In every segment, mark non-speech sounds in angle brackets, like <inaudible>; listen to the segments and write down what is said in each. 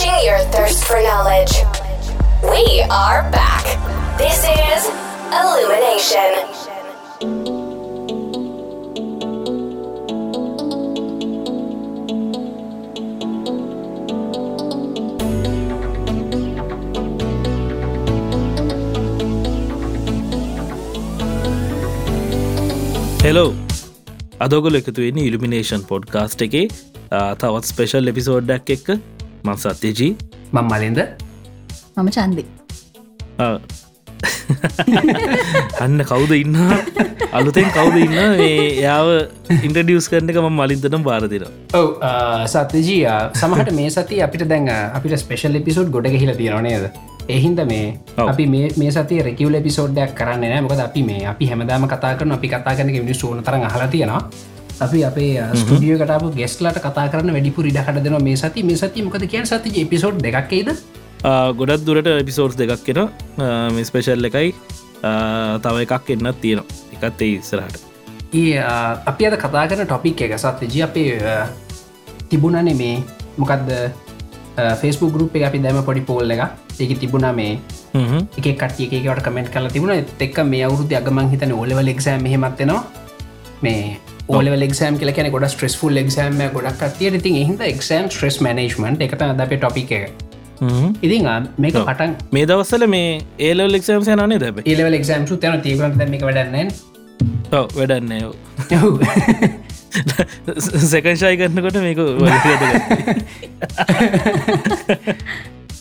quenching your thirst for knowledge. We are back. This is Illumination. Hello අදොගල එකතුවෙන Illumination podcast එකේ ආ, තවත් special එපිසෝඩ්ඩක් එක්ක මං සත්‍යජී මං මලින්ද. මම චන්දි. අන්න කවුද ඉන්න? අලුතෙන් කවුද ඉන්න? මේ යාව ඉන්ටඩියස් කරන එක ම මලින්තනම් බාරදින ඔව සත්‍යජී සමහට මේ සති අපිට දැන් අපිට ස්පේෂල් එපිසෝඩ් ගොඩ හිල තියෙනනේද එහින්ද මේ. අපි මේ මේ සති රෙකවල එපිසෝඩ්ඩයක් කරන්න නෑ මොකද අපි මේ අපි හැමදාම කතා කරන අපි කතා කරන මිනි සෝන තර හලා තියෙනවා අපි අපේ ස්ටිය කටපු ගෙස්ලට කතා කරන වැඩිපු ඉඩකට දෙන මේ සති මේ සති මොකද කිය සති එපිසෝඩ් දෙකක්කේද ගොඩත් දුරට එපිසෝඩ්ස් දෙකක් කෙන මේ ස්පේෂල් එකයි. තව එකක් එන්නත් තියෙනවා. එකත් ඒ ඉස්සරහට. ඒ අපි අද කතා කරන ටොපික් එක සත්්‍යජ අපේ තිබුණනේ මේ. මොකක්ද ෆෙස්බු ගරුප් එක අපි දැම පොඩි පෝල් එක ඒක තිබුණා මේ. එක කටියකට කමෙන්ට් කල තිබුණ. එක් මේ අවුරුදු අගමන් හිතන ඕලවල එක්ෂෑම් හෙමත්වෙනවා මේ ඕල එක්ෂම් කල කියන ගොඩ ස්ට්‍රෙස්ෆුල් එක්ෂෑම ගොඩක් කතිය ඉතින් එහිද එක්ෂම් ට්‍රෙස් මනේජ්මන්ට් එක අපේ ටොපික්. ඉතින් මේක. පටන් මේ දවස්සල මේ ඒලල් එක්ෂම් යනේ දැබ ඒලවල එක්ෂම් තන තීවරට මේක වැඩන්න වැඩන්න සැකංශයි කරන්නකොට මේක <laughs>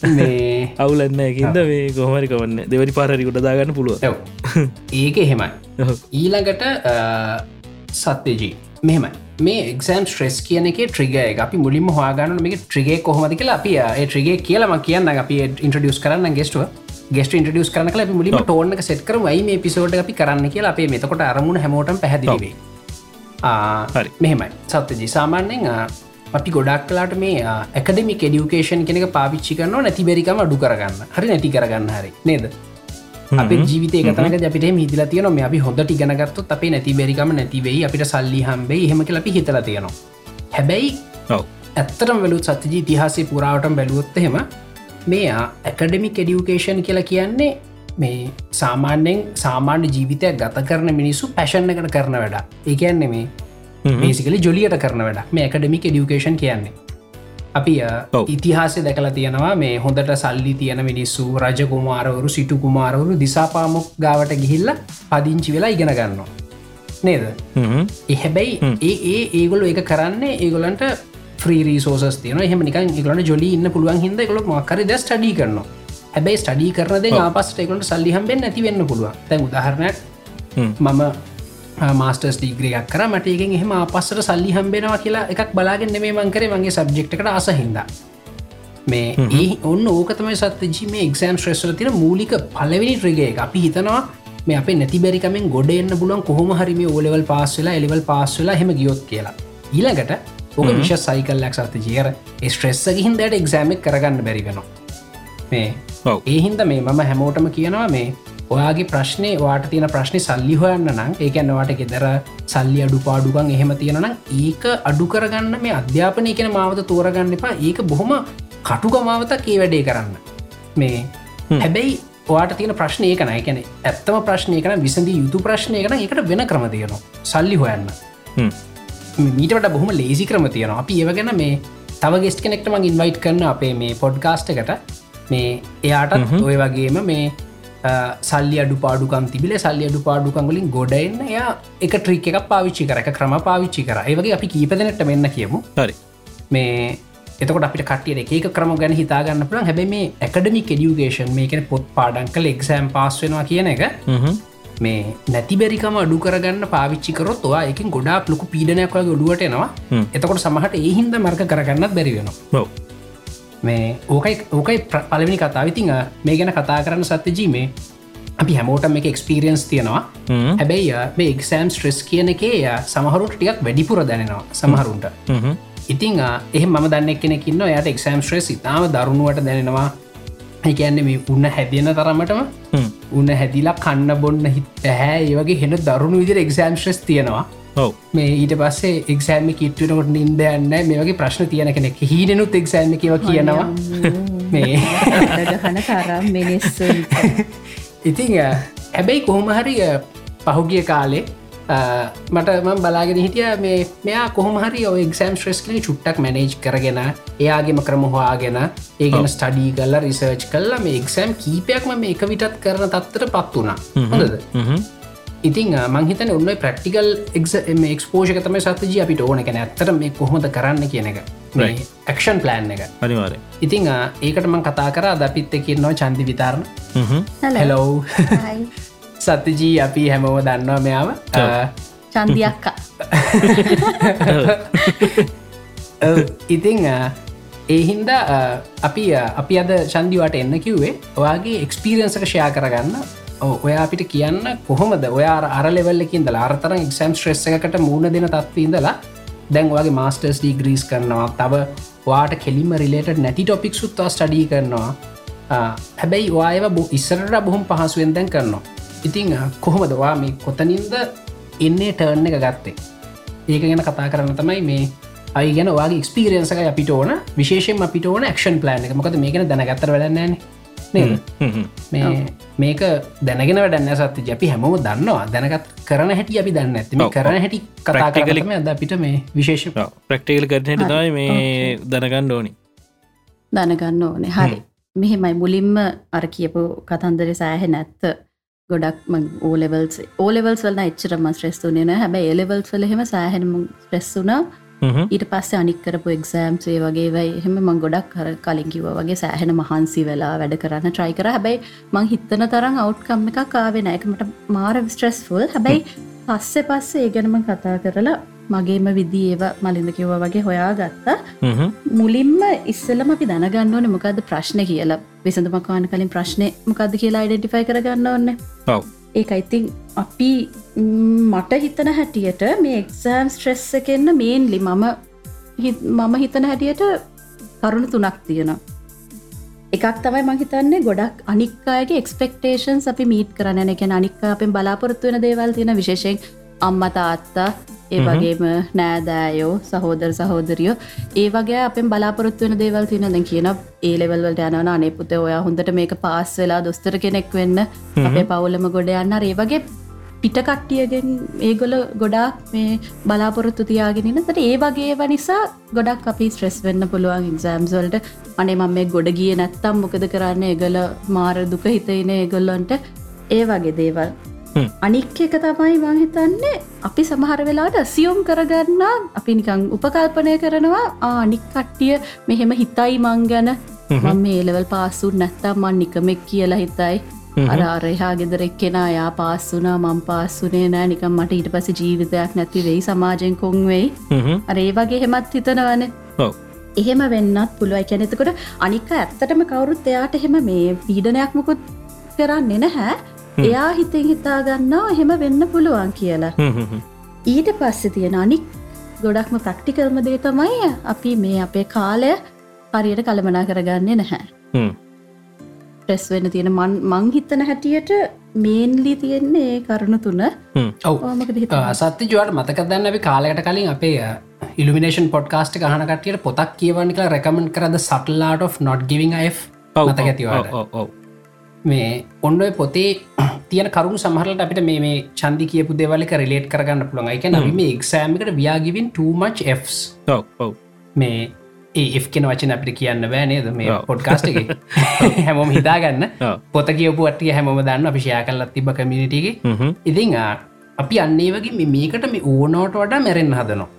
මේ <laughs> අවුලන්න ඇකින්ද මේ කොහමරි කවන්න දෙවැනි පාරරිකුට දාගන්න පුළුව. <laughs> ඒක එහෙමයි. ඊළඟට සත්‍යජී මෙහෙමයි. මේ එක්ෂම් ස්ට්‍රෙස් කියන එක ට්‍රිග එක. අපි මුලින්ම හවාගන්න මේ ට්‍රිගේ කොහමද කියලා අපි ඒ ට්‍රිගේ කියලම කියන්න අපි ඉන්ට්‍රඩියස් කරන්න ගෙස්ටුව ගෙස්ට ඉන්ට්‍රඩියස් කරන කල මුලිම ටෝන සෙට කර යි මේ පිසෝඩ් අපි කරන්න කියලා අපේ මෙතකොට අරමුණ හැමෝටම් හරි. මෙහෙමයි. සත්‍යජී සාමාන්‍යෙන් අපි ගොඩක් කලාට මේ ඇකඩමි ෙඩියුකේෂන් කෙනෙක පාවිච්චි කරන නැතිබෙරිකම අඩු කරගන්න. හරි නැති කරගන්න හරි. නේද අප ජීවිත තනක අපිට හිදිල තියන මේ අපි හොඳට ඉගෙනගත්තු අපේ නැති බැරිකම නැතිවෙයි අපිට සල්ලි හම්බේ හෙමක අපි හිතල තියෙනවා. හැබැයි ඇත්තරම් වැලුත් සත්‍යජී තිහාසේ පුරාවටම බැලුවොත් එහෙම මේ ඇකඩමි කෙඩියුකේෂන් කියලා කියන්නේ මේ සාමාන්‍යෙන් සාමාන්‍ය ජීවිතයක් ගත කරන මිනිස්සු පැශන්න එකට කරන වැඩ ඒකයන්නේ මේ මේසිකලි ජොලියට කරන වැඩ මේ ඇකඩමික් ඩියුකේෂන් කියන්නේ අපි. ඉතිහාසය දැකලා තියෙනවා මේ හොඳට සල්ලි තියෙන මිනිස්සු රජ කුමාරවරු සිටු කුමාරවරු දිසාපාමුක් ගාවට ගිහිල්ල පදිංචි වෙලා ඉගෙන ගන්නවා. නේද? එහැබැයි ඒ ඒ ඒගොලු එක කරන්නේ ඒගොලන්ට ්‍රීරිසෝස් තියන එහම නික ගලන ජොලි ඉන්න පුළුවන් හිද කොළ මක්කර ද ස්ටඩි කරනවා. හැබැයි ස්ටඩි කරනද ආපස්ට එකට සල්ලිහම්බෙන් නැති වෙන්න පුළුවන්. තැන් උදාහරණයක් මම මාස්ටර්ස් ඩීග්‍රියක් කර. මට ඒකෙන් එහෙම අපස්සට සල්ලි හම්බෙනවා කියලා එකක් බලාගෙන මේ මංකරේ මගේ සබ්ජෙක්්කට අසහින්ද මේ ඒ ඔන්න ඕකතමයි සත්ජි මේ එක්ෂම් ශ්‍රෙස්වල තින මූලික පලවෙනි එක. අපි හිතනවා මේ අප නැති බැරිකමෙන් ගොඩ එන්න බුලන් කොහොම හරිම ඕලෙවල් පාස් වෙලා එලිවල් පාස් වෙලා හෙම ගියොත් කියලා. ඊළඟට ඕක විශ සයිකල්ලක් සත්තිජියර ස්ට්‍රෙස්සක හින්දට එක්ෂෑමක් කරගන්න බැරිවෙනවා මේ. ඒහින්ද මේ මම හැමෝටම කියනවා මේ ඔයාගේ ප්‍රශ්නය වාට තියෙන ප්‍රශ්නි සල්ලි හොයන්න නම් ඒකැන්නවාට ගෙදර සල්ලි අඩු පාඩුගන් එහෙම තියෙනනම් ඒක අඩු කරගන්න මේ අධ්‍යාපනය කෙන මාවත තෝරගන්න එපා. ඒක බොහොම කටුගමාවතක් ඒ වැඩේ කරන්න. මේ හැබැයි ඔයාට තියෙන ප්‍රශ්නය කන එකන ඇත්තම ප්‍රශ්නය කන විසඳී යුතු ප්‍රශ්නය කන එකට වෙන ක්‍රම තියෙනවා. සල්ලි හොයන්න. මීටට බොහොම ලේසි ක්‍රම තියෙනවා. අපි ඒව ගැන මේ තව ගෙස්ට කෙනෙක්ටම ඉන්වයිට් කරන්න අපේ මේ පොඩ්කාස්ට එකට. මේ එයාටත් ඔය වගේම මේ සල්ලි අඩු පාඩුකම් තිබිල සල්ලි අඩු පාඩුකංගලින් ගොඩන්න එයා එක ට්‍රික් එකක් පාවිච්චි කර එක ක්‍රම පාවිච්චි කර ඒවගේ අපි කීපදනට මෙන්න කියමු හරි මේ එතකොට අපිට කටියට ඒක ක්‍රම ගැන හිතාගන්න පුළන් හැබැ මේ ඇකඩමි කෙඩියුගේෂන් මේකන පොත් පාඩන් කල එක්ෂෑම් පාස් වෙනවා කියන එක. මේ නැතිබැරිකම අඩු කරගන්න පාවිච්චිකරොත් ඔවා එක ගොඩාක් ලොකු පීඩනයක් වගේ ඔඩුවටනවා හ්ම්. එතකොට සමහට ඒහින්ද මර්ක කරගන්නත් බැරි වෙනවා ඔව්. මේ ඕකයි ඕකයි පලවෙනි කතා විතිං මේ ගැන කතා කරන්න සත්‍යජී මේ අපි හැමෝටම එක එක්ස්පිරියන්ස් තියෙනවා. හැබැයි මේ එක්සෑම් ස්ට්‍රෙස් කියන එකේ සමහරුට ටියක් වැඩිපුර දැනෙනවා සමහරුන්ට. ඉතිං අ, එහෙම මම දන්න කෙනෙකින්න යට එක්සෑම් ස්ට්‍රෙස් ඉතාම දරුණුවට දැනෙනවා ඒකන්නේ මේ උන්න හැදියන තරමටම. උන්න හැදිලා කන්න බොන්න හිත් පැහැ ඒවගේ හෙන දරුණු විදිර එක්සෑම් ශ්‍රෙස් තියෙනවා මේ ඊට පස්සේ එක්සෑම කිට්ටනකොට නින්ද යන්න මේ වගේ ප්‍රශ්න තියෙන කෙනෙක් හීනනුත් එක්සෑම කියව කියනවා. මේ ගහන කරම් මිනිස්සුන් <laughs> ඉතිං හැබැයි කොහොම හරි පහුගිය කාලේ මට ම බලාගෙන හිටිය මේ මෙයා කොහොමහරි ඔ එක්ෂම් ශ්‍රෙස් කලි චුට්ටක් මැනේජ් කරගෙන එයාගේම ක්‍රම හවාගෙන ඒගෙන ස්ටඩී කල්ල රිසර්ච් කල්ලා මේ එක්ෂම් කීපයක්ම මේ එක විටත් කරන තත්තර පත් වුණා හොඳද ඉතින් මංහිතන ඔන්න ප්‍රක්ටිකල් එක්ස්පෝෂක තම සතජී අපිට ඕන. කැන ඇත්තර මේ කොහොමද කරන්න කියන එක. ඇක්ෂන් ප්ලෑන් එක. අනිවාර ඉතිං ඒකට මං කතා කර. ද අපිත් එකන්නවා චන්දි විතාරණ. හෙලෝ <laughs> සතජී අපි හැමෝම දන්නවා මෙයාව. චන්දියක්කා <laughs> <laughs> ඉතිං ඒහින්ද අපි අපි අද චන්දිවට එන්න කිව්වේ. ඔයාගේ එක්ස්පිරියන්සක ෂයා කරගන්න ඔය අපිට කියන්න කොහොමද? ඔයා අර ලෙවල්ලකින් ද අර්තර එක්ෂම් ශ්‍රෙස්ස එකට මුණ දෙන තත්වීඉදලා දැන් වගේ මාස්ටර්ස් ඩීග්‍රීස් කරනවා. තව වාට කෙලිම රිලේට නැති ටොපික් සුත්වා ස්ටඩී කරනවා. හැබැයි වායව බො ඉස්සරට බොහොම පහසුවෙන් දැන් කරනවා. ඉතිං කොහොමදවා මේ කොතනින්ද එන්නේ ටර්න් එක ගත්තේ? ඒක ගැන කතා කරන්න තමයි මේ අයි ගැන වගේ ක්ස්පිරියන්සක අපිට ඕන. විශේෂෙන් අපිට ඕන ක්ෂන් ප්ලන් එක. මොකද මේකන දැනගත්තර වැඩන්නන්නේ මේ මේක දැනගෙන වැඩන්න සත්ති ජැපි හැමෝ දන්නවා. දැනගත් කරන හැටි අපි දන්න ඇතිම කරන හැටි කතා කරලම ඇද අපිට මේ විශේෂ ප්‍රක්ටිකල් කරනට තයි මේ දැනගන්න ඕනි. දැනගන්න ඕනේ. හරි. මෙහෙමයි. මුලින්ම අර කියපු කතන්දර සෑහ නැත්ත ගොඩක් ඕලෙවල්ස් ඕලෙවල්ස් වල එච්චරම ශ්‍රෙස්තුනන හැබැ ඒලෙවල්ස් වල හෙම සෑහෙනම ශ්‍රෙස්සුනා ඊට පස්ස අනික්කරපු එක්සෑම්සේ වගේ එහෙම මං ගොඩක් කර කලින් කිව වගේ සෑහෙන මහන්සි වෙලා වැඩ කරන්න ට්‍රයි කර. හැබැයි මං හිත්තන තරම් අවට්කම් එක කාවෙන එකමට මාර ස්ට්‍රෙස්ෆුල් හැබැයි පස්සෙ පස්සේ ඒ ගැනම කතා කරලා මගේම විදි ඒව මලින්ද කිව්ව වගේ හොයා ගත්තා මුලින්ම ඉස්සලම අපි දැනගන්න ඕන මොකද ප්‍රශ්න කියලා. විසඳමකවාන කලින් ප්‍රශ්නය මොකද කියලා අයිඩෙන්ටිෆයි කරගන්න ඕන්න ඒ අයිතින් අපි මට හිතන හැටියට මේ එක්සෑම් ස්ට්‍රෙස්ස එකෙන්න්න මේන්ලි මම මම හිතන හැටියට කරුණු තුනක් තියෙන එකක් තමයි මහිතන්නේ ගොඩක් අනික්කායගේ එක්ස්පෙක්ටේෂන්ස් අපි මීට් කරන එක අනික්ක අපෙන් බලාපොරත්තු වෙන දේවල් තියෙන විශේෂෙන් අම්ම තාත්තා ඒ වගේම නෑදෑයෝ සහෝදර සහෝදරියෝ. ඒ වගේ අපෙන් බලාපොරොත්තු වෙන දේවල් තියන දැ කියන ඒලෙවල්වලට යනවන අනේ පුත ඔයා හොඳට මේක පාස් වෙලා දොස්තර කෙනෙක් වෙන්න. අපේ පවුලම ගොඩ යන්න. ඒ වගේ පිටකට්ටියගෙන් ඒගොල ගොඩක් මේ බලාපොරොත්තු තියාගෙනන තට ඒ වගේ නිසා ගොඩක් අපි ස්ට්‍රෙස් වෙන්න පුළුවන් ඉක්සෑම්සල්ට අනේ මම මේ ගොඩ ගිය නැත්තම් මොකද කරන්න? ඒගල මාර දුක හිතයින ඒගොල්ලොන්ට. ඒ වගේ දේවල්. අනික් එක තමයි මහිතන්නේ අපි සමහර වෙලාට සියුම් කරගන්න අපි නිකං උපකල්පනය කරනවා ආනික් කට්ටිය මෙහෙම හිතයි මං ගැන. මම මේ ලෙවල් පාසුන් නැත්තම් මන් නිකමෙක් කියලා හිතයි අර අරහා ගෙදරෙක් කෙනා යා පාස්සුනා මං පාස්සුනේ නෑ. නිකම් මට ඊට පස ජීවිතයක් නැති වෙයි සමාජයෙන් කොන්වෙයි අරේ වගේ හෙමත් හිතනවන. එහෙම වෙන්නත් පුළුවයි කැනෙතකොට අනික ඇත්තටම කවුරුත් එයාට එහෙම මේ පීඩනයක්මකුත් කරන්නේ නැහැ. එයා හිතෙන් හිතාගන්නවා එහෙම වෙන්න පුළුවන් කියලා. ඊට පස්සෙ තියෙන අනික් ගොඩක්ම ප්‍රක්ටිකල්ම දේ තමයි අපි මේ අපේ කාලය හරියට කළමනා කරගන්නේ නැහැ ප්‍රෙස් වෙන තියෙන. මන් මංහිතන හැටියට මේන්ලි තියෙන්නේ ඒ කරුණු තුන. සත්‍ය ජුවට මතක දන්න අපි කාලයට කලින් අපේ ඉල්ිනේෂන් පොඩ්කාස්ට ගහන කටියට පොතක් කියවන්න කියලා රැකමෙන්ට් කරද සටල්ලාට of not giving මතක ඇතිවට මේ ඔන්න පොතේ <clears throat> තියන කරුණු සමහරට අපිට මේ චන්දි කියපු දෙවලක රිලේට් කරගන්න පුළුවන්. එක නම මේ එක්සෑමිකට ව්‍යාගිවින් ටමච් මේ ඒ කෙන වචන අපිට කියන්න බෑනේද මේ පොඩ්කාස්ට එක? <laughs> හැමෝම හිතාගන්න. <laughs> පොත කියපුටිය හැමෝම දන්න අපිෂයා කල්ලත් තිබ කමිනිටගේ ඉතිං අපි අන්නේ වගේ මේකට මේ ඕනෝට වඩා මැරෙන් හදනවා.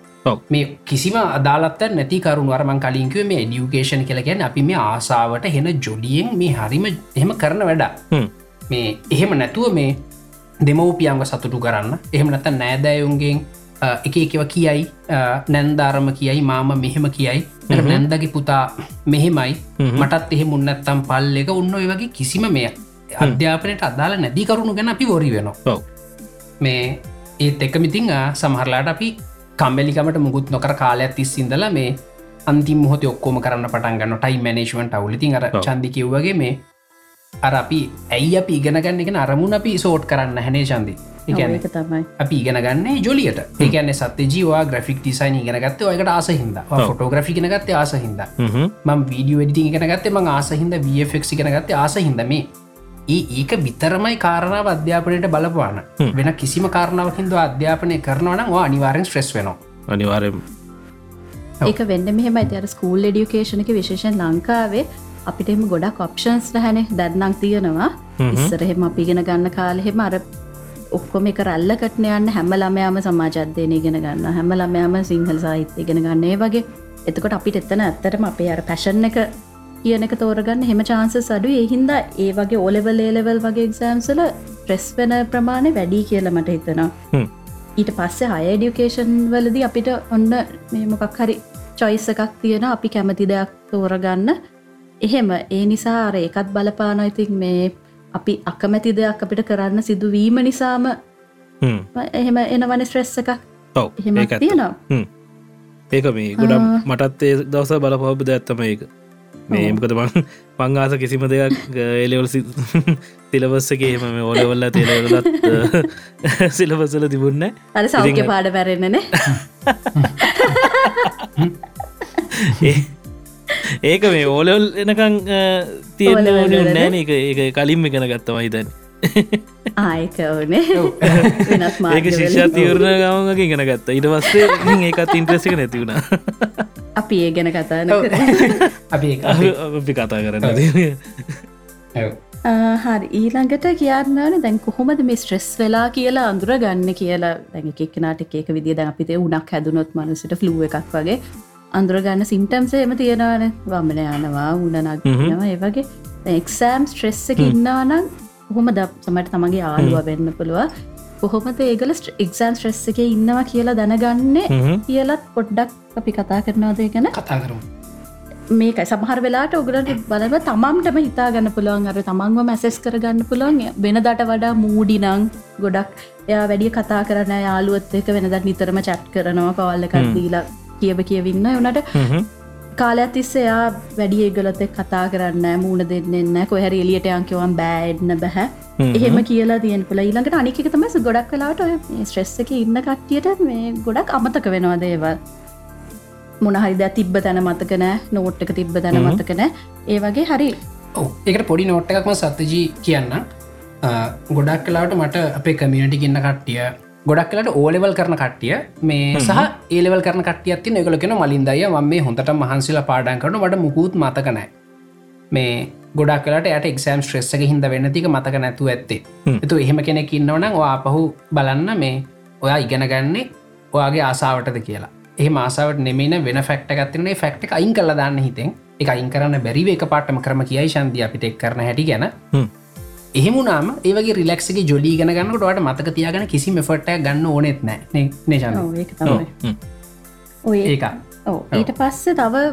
මේ කිසිම අදාලත්ත නැති කරුණු අරමන් කලින්කව මේ ඩියුකේෂන් කියලගැන අපි මේ ආසාාවට හෙන ජොඩියෙන් මේ හරිම එහෙම කරන වැඩ මේ එහෙම නැතුව මේ දෙමවපියන්ග සතුටු කරන්න. එහෙම නැත නෑදෑයුන්ගෙන් එක එකව කියයි. නැන්දාරම කියයි මාම මෙහෙම කියයි. නැන්දගේ පුතා මෙහෙමයි. මටත් එහෙ මුන්නත්තම් පල් එක උන්න ඔය වගේ කිසිම මෙය අධ්‍යාපනයට අදාල නැදි කරුණු ගැන අපි වොරි වෙනවා. මේ ඒත් එක මිතිං සමහරලාට අපි කම්බෙලිකමට මුකුත් නොකර කාලයක් තිස්සිින්දල මේ අන්ති මොහොත ඔක්කෝම කරන්න පටන් ගන්න ටයි මනේශ්මට අවුලතින් අර චන්දි කිව්වගේ මේ අර අපි ඇයි අපි ඉගෙනගන්න එක අරමුණ අපි සෝට් කරන්න හැනේ චන්දි ඒක තමයි. අපි ඉගෙන ගන්නේ ජොලියට. ඒකන්න සත්‍ය ජීවා ග්‍රෆික් ටිසයින් ඉගෙන ගත්ත ඔයකට ආස හිද ෆොටෝග්‍රෆි ගෙන ගත්තේ ආස හිද ම වීඩියෝ ඩි ඉගෙන ගත්තේ ම ආස හිද වෆක් ඉගෙන ගත්තේ ආස හිද මේ ඒක විතරමයි කාරණාව අධ්‍යාපනයට බලපවාන වෙන කිසිම කාරණාවකින්ද අධ්‍යාපනය කරනවනම් අනිවාරෙන් ස්ට්‍රෙස් වෙනවා. අනිවාරෙන් ඒක වෙන්න මෙහෙම ඇති අර ස්කූල් එඩියුකේෂණක විශේෂෙන් ලංකාවේ අපිට එම ගොඩක් ඔප්ෂන්ස් රැහැනේ දැත්නං තියෙනවා. ඉස්සරහෙම අපිගෙන ගන්න කාලෙහෙම අර ඔක්කොම එක රල්ලකටන යන්න හැම ළමයාම සමාජධ්‍යයනය ගෙන ගන්න හැම ළමයාම සිංහල සාහිත්‍ය ගෙන ගන්නේ. වගේ එතකොට අපිට එත්තන ඇත්තරම අපේ අර පැෂන් එක කියනක තෝරගන්න හෙම චාන්ස සඩු එහින්ද ඒ වගේ ඕලෙවල් ඒලෙවල් වගේ එක්සෑම්සල ප්‍රෙස් වෙන ප්‍රමාණය වැඩි කියලමට හිතනවා. ඊට පස්සේ හය ඩියුකේෂන් වලදී අපිට ඔන්න මේ මොකක් හරි චොයිස් එකක් තියෙන අපි කැමති දෙයක් තෝරගන්න. එහෙම. ඒ නිසා අර ඒකත් බලපාන ඉතින් මේ අපි අකමැති දෙයක් අපිට කරන්න සිදුවීම නිසාම එහෙම එනවන ස්ට්‍රෙස්ස එකක්. ඔව එහෙම තියෙනවා. ඒක මේ ගොඩම් මටත් ඒ දවස බලපහබ ඇත්තම ඒක. මේමකද මං <laughs> පංආස කිසිම දෙයක් එලවල් තිලවස්සගේ එම මේ ඕලවල්ල තේලලත් සිලවසල තිබුන්න අර සෞඛ්‍ය පාඩ පැරෙන්නනේ <laughs> <laughs> ඒක මේ ඕලවල් එනකං තියෙන නෑන එක ඒ කලින්ම ගෙන ගත්තම හිතන්න. ආයක ඕනේ. <laughs> ඒක ශිෂා තීවරණ ගමගේ ගෙන ගත්ත. ඉට පස්සේ ඒකත් ඉන්ට්‍රසික නැති වුණ. අපි ඒ ගැන කතාන <laughs> අපි අපි කතා කරන්න හරි. ඊළඟට කියන්නන දැන් කොහොමද මේ ස්ට්‍රෙස් වෙලා කියලා අඳුර ගන්න කියලා? දැන් එක්කනාට එක විදි දැන් අපිතේ උනක් හැදුනොත් මනුසට ෆ්ලුව එකක් වගේ අඳුරගන්න සිම්ටම්ස එම තියෙනවන. වමන යනවා උඩනක්නවා ඒවගේ එක්සෑම් ස්ට්‍රෙස් එක ඉන්නවනම් හොම ද සමට තමගේ ආලුව වෙන්න පුළුව කොහොමද ඒගල එක්සෑම් ස්ට්‍රෙස් එක ඉන්නවා කියලා දැනගන්නේ කියලත් පොඩ්ඩක් අපි කතා කරනවාදය ගැන? කතා කරමු. මේකයි. සමහර වෙලාට ඔගලට බලව තමම්ටම හිතාගන්න පුළුවන්. අර තමන්ව මැසෙස් කරගන්න පුළුවන්. වෙන දට වඩා මූඩිනං ගොඩක් එයා වැඩිය කතා කරන යාලුවත් එක වෙනදත් නිතරම චට් කරනවා කවල්ලකක් දීලා කියව කියවින්න වනට කාලයක් තිස්ස එයා වැඩිය ගලොත කතා කරන්න මූුණ දෙන්නන්න කොහැර එලියට අංකවන් බෑඩ්න බැහැ එහෙම කියලා තියන් පුල ඊළඟට අනික තමස ගොඩක් කලාට ස්ට්‍රෙස් එක ඉන්න කට්ටියට මේ ගොඩක් අමතක වෙනවා දේවල්. මොනහරිද තිබ්බ තැන මතකනෑ නෝට් එක තිබ්බ තැන මතකන ඒ වගේ හරි. එකට පොඩි නෝට් එකක්ම සත්තජී කියන්න ගොඩක් කලාට මට අපේ කමියනටි කියන්න කට්ටිය ගොඩක් කලට ඕලෙවල් කරන කට්ටිය. මේ සහ ඒලෙවල් කරන කටියත්ති එකලකෙන මලින්දය ම මේ හොඳට මහන්සිල පාඩන් කරන වට මුකුත් මතකනෑ මේ ගොඩක් කලට යට එක්ෂම් ශ්‍රෙස්සක හිද වෙන්න තික මතක නැතු ඇත්තේ. එතු එහෙම කෙනෙක් ඉන්නවන වා පහු බලන්න මේ ඔයා ඉගෙන ගන්නේ ඔයාගේ ආසාාවටද කියලා. ඒ මාසාවට නෙමෙන වෙන ෆක්ට ගත්තිනේ ෆක්ට අයින් කල දාන්න හිතෙන්. එක අයින් කරන්න බැරිව එක පාටම කරම කියයි ශන්දිය අපිට එක් කරන හැටි ගැන එහෙමුණම ඒවගේ රිලක්ගේ ජොලි ගන ගන්නටට මතක තියාගන කිසි මෙෆට්ට ගන්න ඕනෙත් නෑ නේශන ඔය ඒක. ඊට පස්සේ තව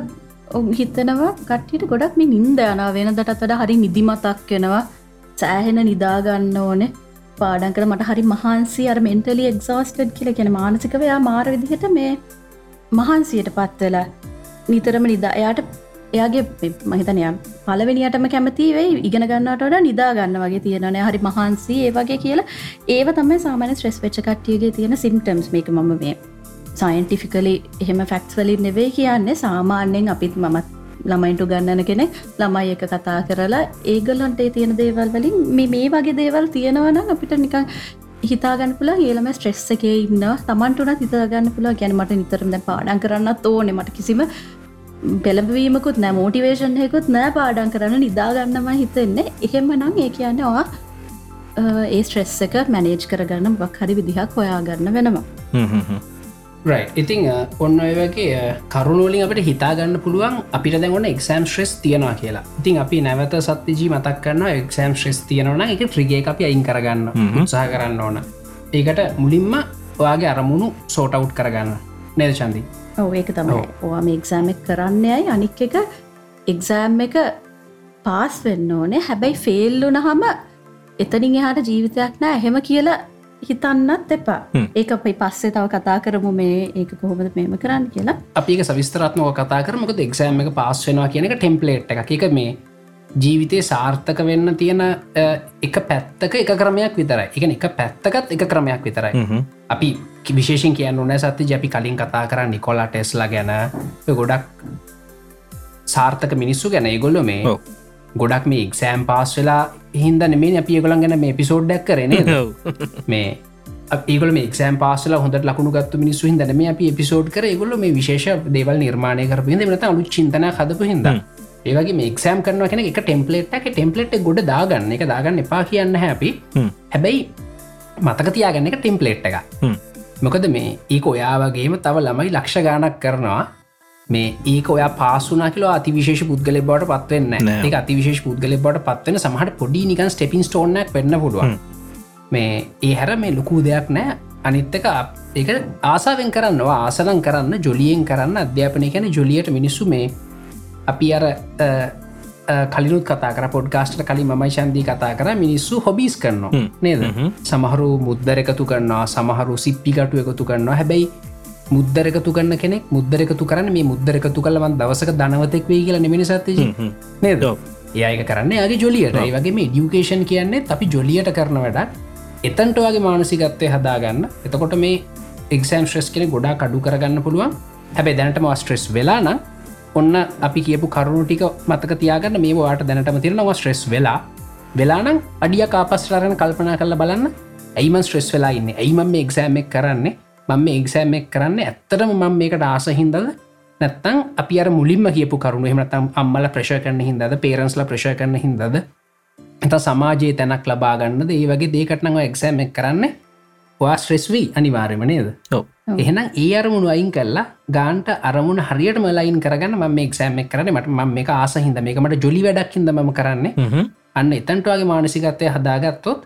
හිතනවා කට්ටිට ගොඩක් මේ නින්ද යනා වෙන දටත්තට හරි නිදිමතක් වෙනවා සෑහෙන නිදාගන්න ඕනේ. පාඩන්කර මට හරි මහන්සි අර මෙන්ටලි එක්සෝස්ටඩ් කියල කියෙන මානසිකව යා මාර විදිහට මේ මහන්සියට පත්වෙලා නිතරම නිදා එයාට එයාගේ මහිතනය පලවෙනියටම කැමති වෙයි ඉගෙන ගන්නට නිදා ගන්න වගේ තියෙනනය හරි මහන්සි ඒ වගේ කියලා. ඒව තම සාමන ස්ට්‍රෙස් වෙච්ච කට්ටියගේ තියෙන සිම්ටම්ස් මේක මම මේ සයින්ටිෆිකලි එහෙම ෆැක්ස් වලින් නෙවේ කියන්නේ සාමාන්‍යයෙන් අපිත් මමත් ළමයින්ට ගන්නන කෙනෙක් ළමයි එක කතා කරලා ඒගලන්ට තියෙන දේවල් වලින් මේ මේ වගේ දේවල් තියෙනවන අපිට නිකං හිතාගන්න පුල ඒලම ස්ට්‍රෙස් එකේ ඉන්න තමන්ටුනත් හිතාගන්න පුල ගැනමට නිතරම පාඩන් කරන්න ඕනෙ. මට කිසිම පෙළබවීමකුත් නෑ මෝටිවේෂන්යකුත් නෑ පාඩන් කරන්න නිදාගන්නම හිතෙන්නේ. එහෙම නම් ඒ කියන්න වා ඒ ස්ට්‍රෙස් එක මැනේජ් කරගන්න බක් හරි විදිහක් හොයාගන්න වෙනවා. ඉතිං ඔන්න ඔය වගේ කරුණෝලින් අපට හිතාගන්න පුළුවන් අපිට දැන්වන්න එක්ෂම් ශ්‍රෙස් තියෙනවා කියලා. ඉතින් අපි නැවත සත්තිජී මතක් කරන්න එක්ෂම් ශ්‍රෙස් තියෙනවන එක ත්‍රිගේ අපි අයින් කරගන්න උත්සාහ කරන්න ඕන. ඒකට මුලින්ම ඔයාගේ අරමුණු සෝටවුට් කරගන්න. නේද චන්දී ඔව ඒක තමයි. ඕවා මේ එක්සෑම් එක කරන්නයයි අනික් එක එක්සෑම් එක පාස් වෙන්න ඕනේ. හැබැයි ෆෙල්ලුන හම එතනින් එහාට ජීවිතයක් නෑ. එහෙම කියලා හිතන්නත් එපා. ඒක අපයි පස්සේ තව කතා කරමු. මේ ඒක කොහොමද මේම කරන්න කියලා. අපික සවිස්තරත්මක කතා කරමක එක්ෂෑම් එක පාස් වෙනවා කියනක ටෙම්පලේට් එක එක මේ ජීවිතය සාර්ථක වෙන්න තියෙන එක පැත්තක එක ක්‍රමයක් විතරයි. එක එක පැත්තකත් එක ක්‍රමයක් විතරයි. අපි විශේෂෙන් කියන්න ඕනෑ සත්‍ය ජැපි කලින් කතා කර නිකොලා ටෙස්ලා ගැන. ගොඩක් සාර්ථක මිනිස්සු ගැන. ඒගොල්ලො මේ ගොඩක් මේ එක්සෑම් පාස් වෙලා හින්ද නෙමේ අපි ගොලන් ගැන මේ පිසෝඩ්ඩක් කරන මේ ඒගල මේ එක්ෂෑම් පාසල හොඳ ලකුණු ගත්තු මිනිස්සු හිදන මේ අපි එපිසෝඩ් කර. ගොල මේ විශේෂ දේවල් නිර්මාණය කරපිද නත අලු චිතන හදපු හිද ඒවගේ මේ එක්ෂෑම් කරන කෙන එක ටෙම්පලේට් එක ටෙම්පලේට් ගොඩ දාගන්න. එක දාගන්න එපා කියන්න හැපි හැබැයි මතක තියාගන්න එක ටෙම්පලේට් එක මොකද මේ ඒක ඔයාවගේම තව ළමයි ලක්ෂ ගානක් කරනවා. මේ ඒක ඔයා පාසුනා කියල අතිවිශේෂ පුද්ගල බට පත්වන්න ඒ අතිවිශේෂ පුද්ගල බට පත්වන සමහට පොඩි නිකන් ස්ටපින් ස්ටෝනක් වෙන්න පුඩුවන් මේ ඒ හැර මේ ලොකූ දෙයක් නෑ. අනිත්තක ඒක ආසාවෙන් කරන්නවා ආසලන් කරන්න ජොලියෙන් කරන්න අධ්‍යාපනය කැන ජොලියට මිනිස්සු මේ අපි අර කලිනුත් කතා කර පොඩ්ගාස්ට කලින් මයි ශන්දී කතා කර මිනිස්සු හොබිස් කරනවා නේද? සමහරු මුද්දර එකතු කරන්නවා සමහරු සිප්පිකටු එකතු කරන්නවා හැබැයි මුද්දර එකතු කරන්න කෙනෙක් මුද්දර එකතු කරන්න මේ මුද්දර එකතු කලවන් දවසක දනවතෙක් වේ කියලා නිමිනි සත්ති නේද? ඒයක කරන්න යාගේ ජොලියට. ඒ වගේ මේ ඩියුකේෂන් කියන්නේ අපි ජොලියට කරන වැඩක්. එතන්ට වගේ මානසිකත්වය හදාගන්න. එතකොට මේ එක්ෂම් ශ්‍රෙස් කෙන ගොඩා කඩු කරගන්න පුළුවන්. හැබැ දැනටම ස්ට්‍රෙස් වෙලාන ඔන්න අපි කියපු කරුණු ටික මතක තියාගන්න. මේ වාට දැනටම තිරනවා ස්ට්‍රෙස් වෙලා. වෙලානම් අඩිය කාපස්රාරණ කල්පනා කරල බලන්න. ඇයිමන් ස්ට්‍රෙස් වෙලා ඉන්න? ඇයිම මේ එක්ෂෑම් එක් කරන්නේ? මම මේ එක්සෑම් එක් කරන්න? ඇත්තටම මම මේකට ආස හින්දද? නැත්තං අපි අර මුලින්ම කියපු කරුණු එහමනතම් අම්මල ප්‍රශ කරන හින්දද? පේරන්ස්ල ප්‍රශ කරන හින්දද? එත සමාජයේ තැනක් ලබාගන්නද ඒ වගේ දේකටනව එක්සෑම් එක් කරන්න වා අනිවාර්යම නේද? එහෙනම් ඒ අරමුණු අයින් කල්ලා ගාන්ට අරමුණ හරියට මලයින් කරගන්න ම එක්සෑම් එක් කරන මට ම මේ ආස හිද මේකමට ජොලි වැඩක් හිද ම කරන්නේ. අන්න එතන්ටවාගේ මානසිකත්වය හදාගත්තොත්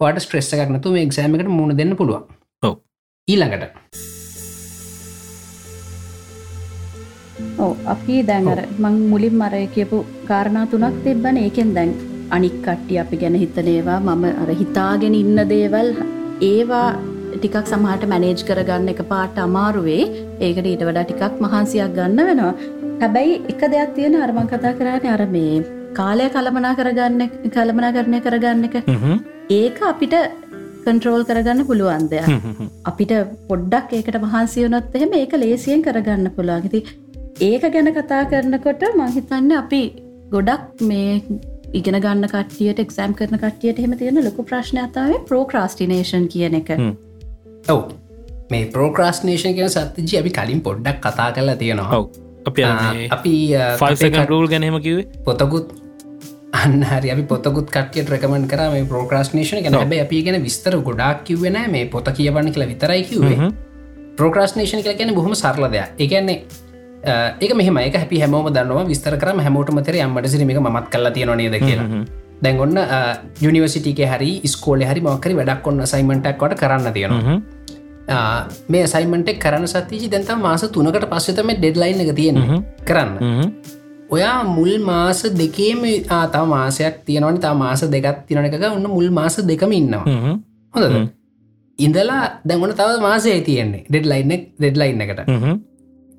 වාට ස්ට්‍රෙස් එකක්නතු මේ එක්සෑමකට මුණ දෙන්න පුළුවන්. ඊළඟට. ඕ අපි දැන්ර මං මුලින් මරය කියපු කාරණා තුනක් තිබ්බන. ඒකෙන් දැන් අනික් කට්ටි අපි ගැන හිතනේවා මම අර හිතාගෙන ඉන්න දේවල් ඒවා ටිකක් සමහට මැනේජ් කරගන්න එක පාට අමාරුවේ. ඒකට ඊට වඩා ටිකක් මහන්සියක් ගන්න වෙනවා. හැබැයි එක දෙයක් තියෙන අරමං කතා කරන්න අර මේ කාලය කළමනා කරගන්න කළමනා කරණය කරගන්න එක. ඒක අපිට කන්ට්‍රෝල් කරගන්න පුළුවන් දෙයක්. අපිට පොඩ්ඩක් ඒකට මහන්සියනොත් එහෙම ඒක ලේසියෙන් කරගන්න පුළුවන්ගති ඒක ගැන කතා කරනකොට මහිතන්න අපි ගොඩක් මේ ඉගෙන ගන්න කටියට එක්සෑම් කරන කටියට එහෙම තියෙන ලොකු ප්‍රශ්නයතාව ප්‍රෝක්‍රස්ටිනේෂන් කියන එක. ඔව. මේ ප්‍රෝක්‍රස්නේෂන් කියන සත්තිජි අපි කලින් පොඩ්ඩක් කතා කරලා තියෙනවා. අපි අපි ෆල් ගැනීම කිවේ පොතකුත් අන්න හරි. අපි පොතකුත් කටියට රකමන් කර මේ ප්‍රෝක්‍රස්නේෂන ගැන හැබ අපි ගැන විස්තර ගොඩක් කිවෙන මේ පොත කියවන්න කියලා විතරයි කිවේ ප්‍රෝක්‍රස්නේෂන් කල ගැන බොහම සරල දෙයක් ඒක මෙහම එක හැපි හැමෝම දන්නවා විස්තර කරම හැමෝට මතර අම්මට සිරීමක මත් කල්ලා තියෙන නේද කියලා. දැන් ඔන්න යනිවසිටික හරි ස්කෝල හරි මක්කරි වැඩක් ඔන්න සයිමටක් කොට කරන්න තියෙනවා. මේ සයිමට කරන සතිජි දැන්ත මාස තුනකට පස්සතම ඩෙඩ්ලයින් එක තියෙන කරන්න. ඔයා මුල් මාස දෙකේම ආතාව මාසයක් තියෙනවනි තා මාස දෙකත් තියන එක ඔන්න මුල් මාස දෙකම ඉන්නවා. හොඳ ඉඳලා දැන්වන තව මාසය තියෙන්නේ. ඩෙඩ්ලයින්න ඩෙඩ්ලයින්න එකට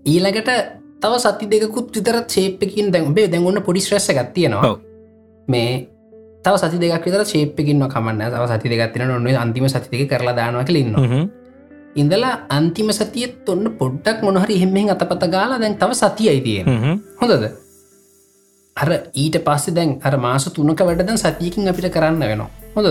ඊළඟට තව සති දෙකුත් විතර ශේපකින් දැන්බේ දැන්ගන්න පොඩි ශ්‍රෙස්ස එකක් තියෙනවා. මේ තව සති දෙක් විතර ශේපකින්න කමන්න. තව සති දෙගත්තින නොන්න අන්තිම සතික කරලා දානවා කලන්න ඉඳලා අන්තිම සතියත් ඔන්න පොඩ්ඩක් මොනහරි එහෙමෙන් අතපත ගාලා දැන් තව සතියයි තියෙන හොඳද? අර ඊට පස්සේ දැන් අර මාස තුනක වැඩදන් සතියකින් අපිට කරන්න වෙනවා. හොඳ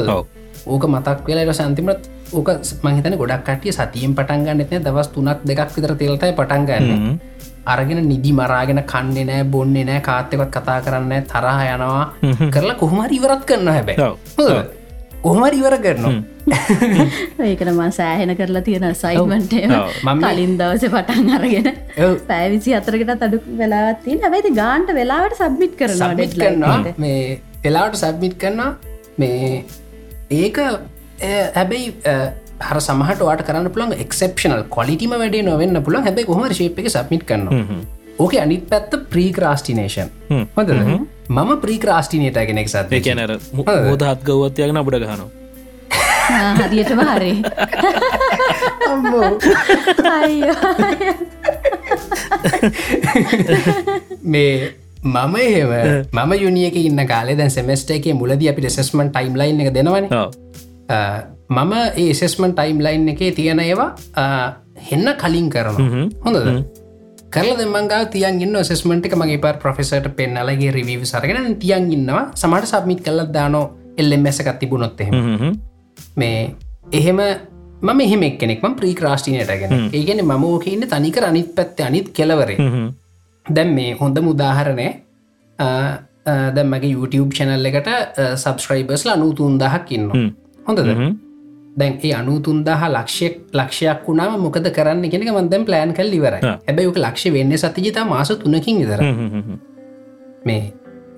ඕක මතක් වෙලා සන්තිමට ඕක මහිතන ගොඩක් කටිය සතියෙන් පටන්ගන්න එන දවස් තුනක් දෙකක් විතර තෙල්තයි පටන්ගන්න අරගෙන නිදි මරාගෙන කන්නේ නෑ බොන්නේ නෑ කාත්තකත් කතා කරන්න තරහ යනවා. කරලා කොහොමරි ඉවරත් කරන්න හැබැ කොහොමරි ඉවර කරනවා. ඒකට මා සෑහෙන කරලා තියෙන සයිමන්ට මම කලින් දවස පටන් අරගෙන පැවිසි අතරකට අඩු වෙලාත්තිය ඇැති ගාන්ට වෙලාවට සබ්මිට් කරනවා කරනවා. මේ වෙලාවට සබ්මිට් කරනවා. මේ ඒක හැබැයි හර සමහට වාට කරන්න පුළන් එක්සප්ෂනල් කොලිටිම වැඩේ නොවෙන්න පුළන් හැබයි කොහම ශේප එක සබ්මිට් කරනවා. ඕක අනිත් පැත්ත ප්‍රීක්‍රාස්ටිනේෂන් හොඳ මම ප්‍රීක්‍රාස්ටිනයට ගෙනෙක් සත් කැනර හෝද හත් ගවත්යගෙන අපට ගහනවා. හරියටම හරි. මේ මම එහෙම මම යුනිියක ඉන්න කාලේ දැන් සෙමස්ට එක මුලද අපිට සෙස්මන් ටයිම් ලයින් එක දෙනවන මම ඒ සෙස්මන් ටයිම් ලයින් එකේ තියෙන ඒවා හෙන්න කලින් කරනවා. හොඳද? කරල දෙමංගා තියන් ඉන්න සෙස්මට එක මගේ පර් ප්‍රොෆෙසට පෙන්නලගේ රිවීව සරගෙන තියන් ඉන්නවා. සමට සබමිත් කල්ලත් දානෝ එල්ලෙම් මැසකත් තිබුණොත් එහෙම. මේ එහෙම මම එහෙම කෙනෙක්ම ප්‍රීක්‍රාෂ්ටිනයටගෙන ඒගෙන මම ඕකඉන්න තනිකර අනිත් පැත්ත අනිත් කෙලවරේ දැම් මේ හොඳ මුදාහරණය දැම්මගේ YouTube චැනල් එකට සබස්ක්‍රයිබර්ස්ල අනුතුන්දහක් ඉන්න හොඳද? දැන් ඒ අනුතුන්දහ ලක්ෂයක් ලක්ෂයක් වුණාම මොකද කරන්න කෙනෙක මන්දැම් ප්ලෑන් කල් ඉවර හැබැයි ක ලක්ෂ වෙන්න සතිජතා මාස තුනකින් ඉදර මේ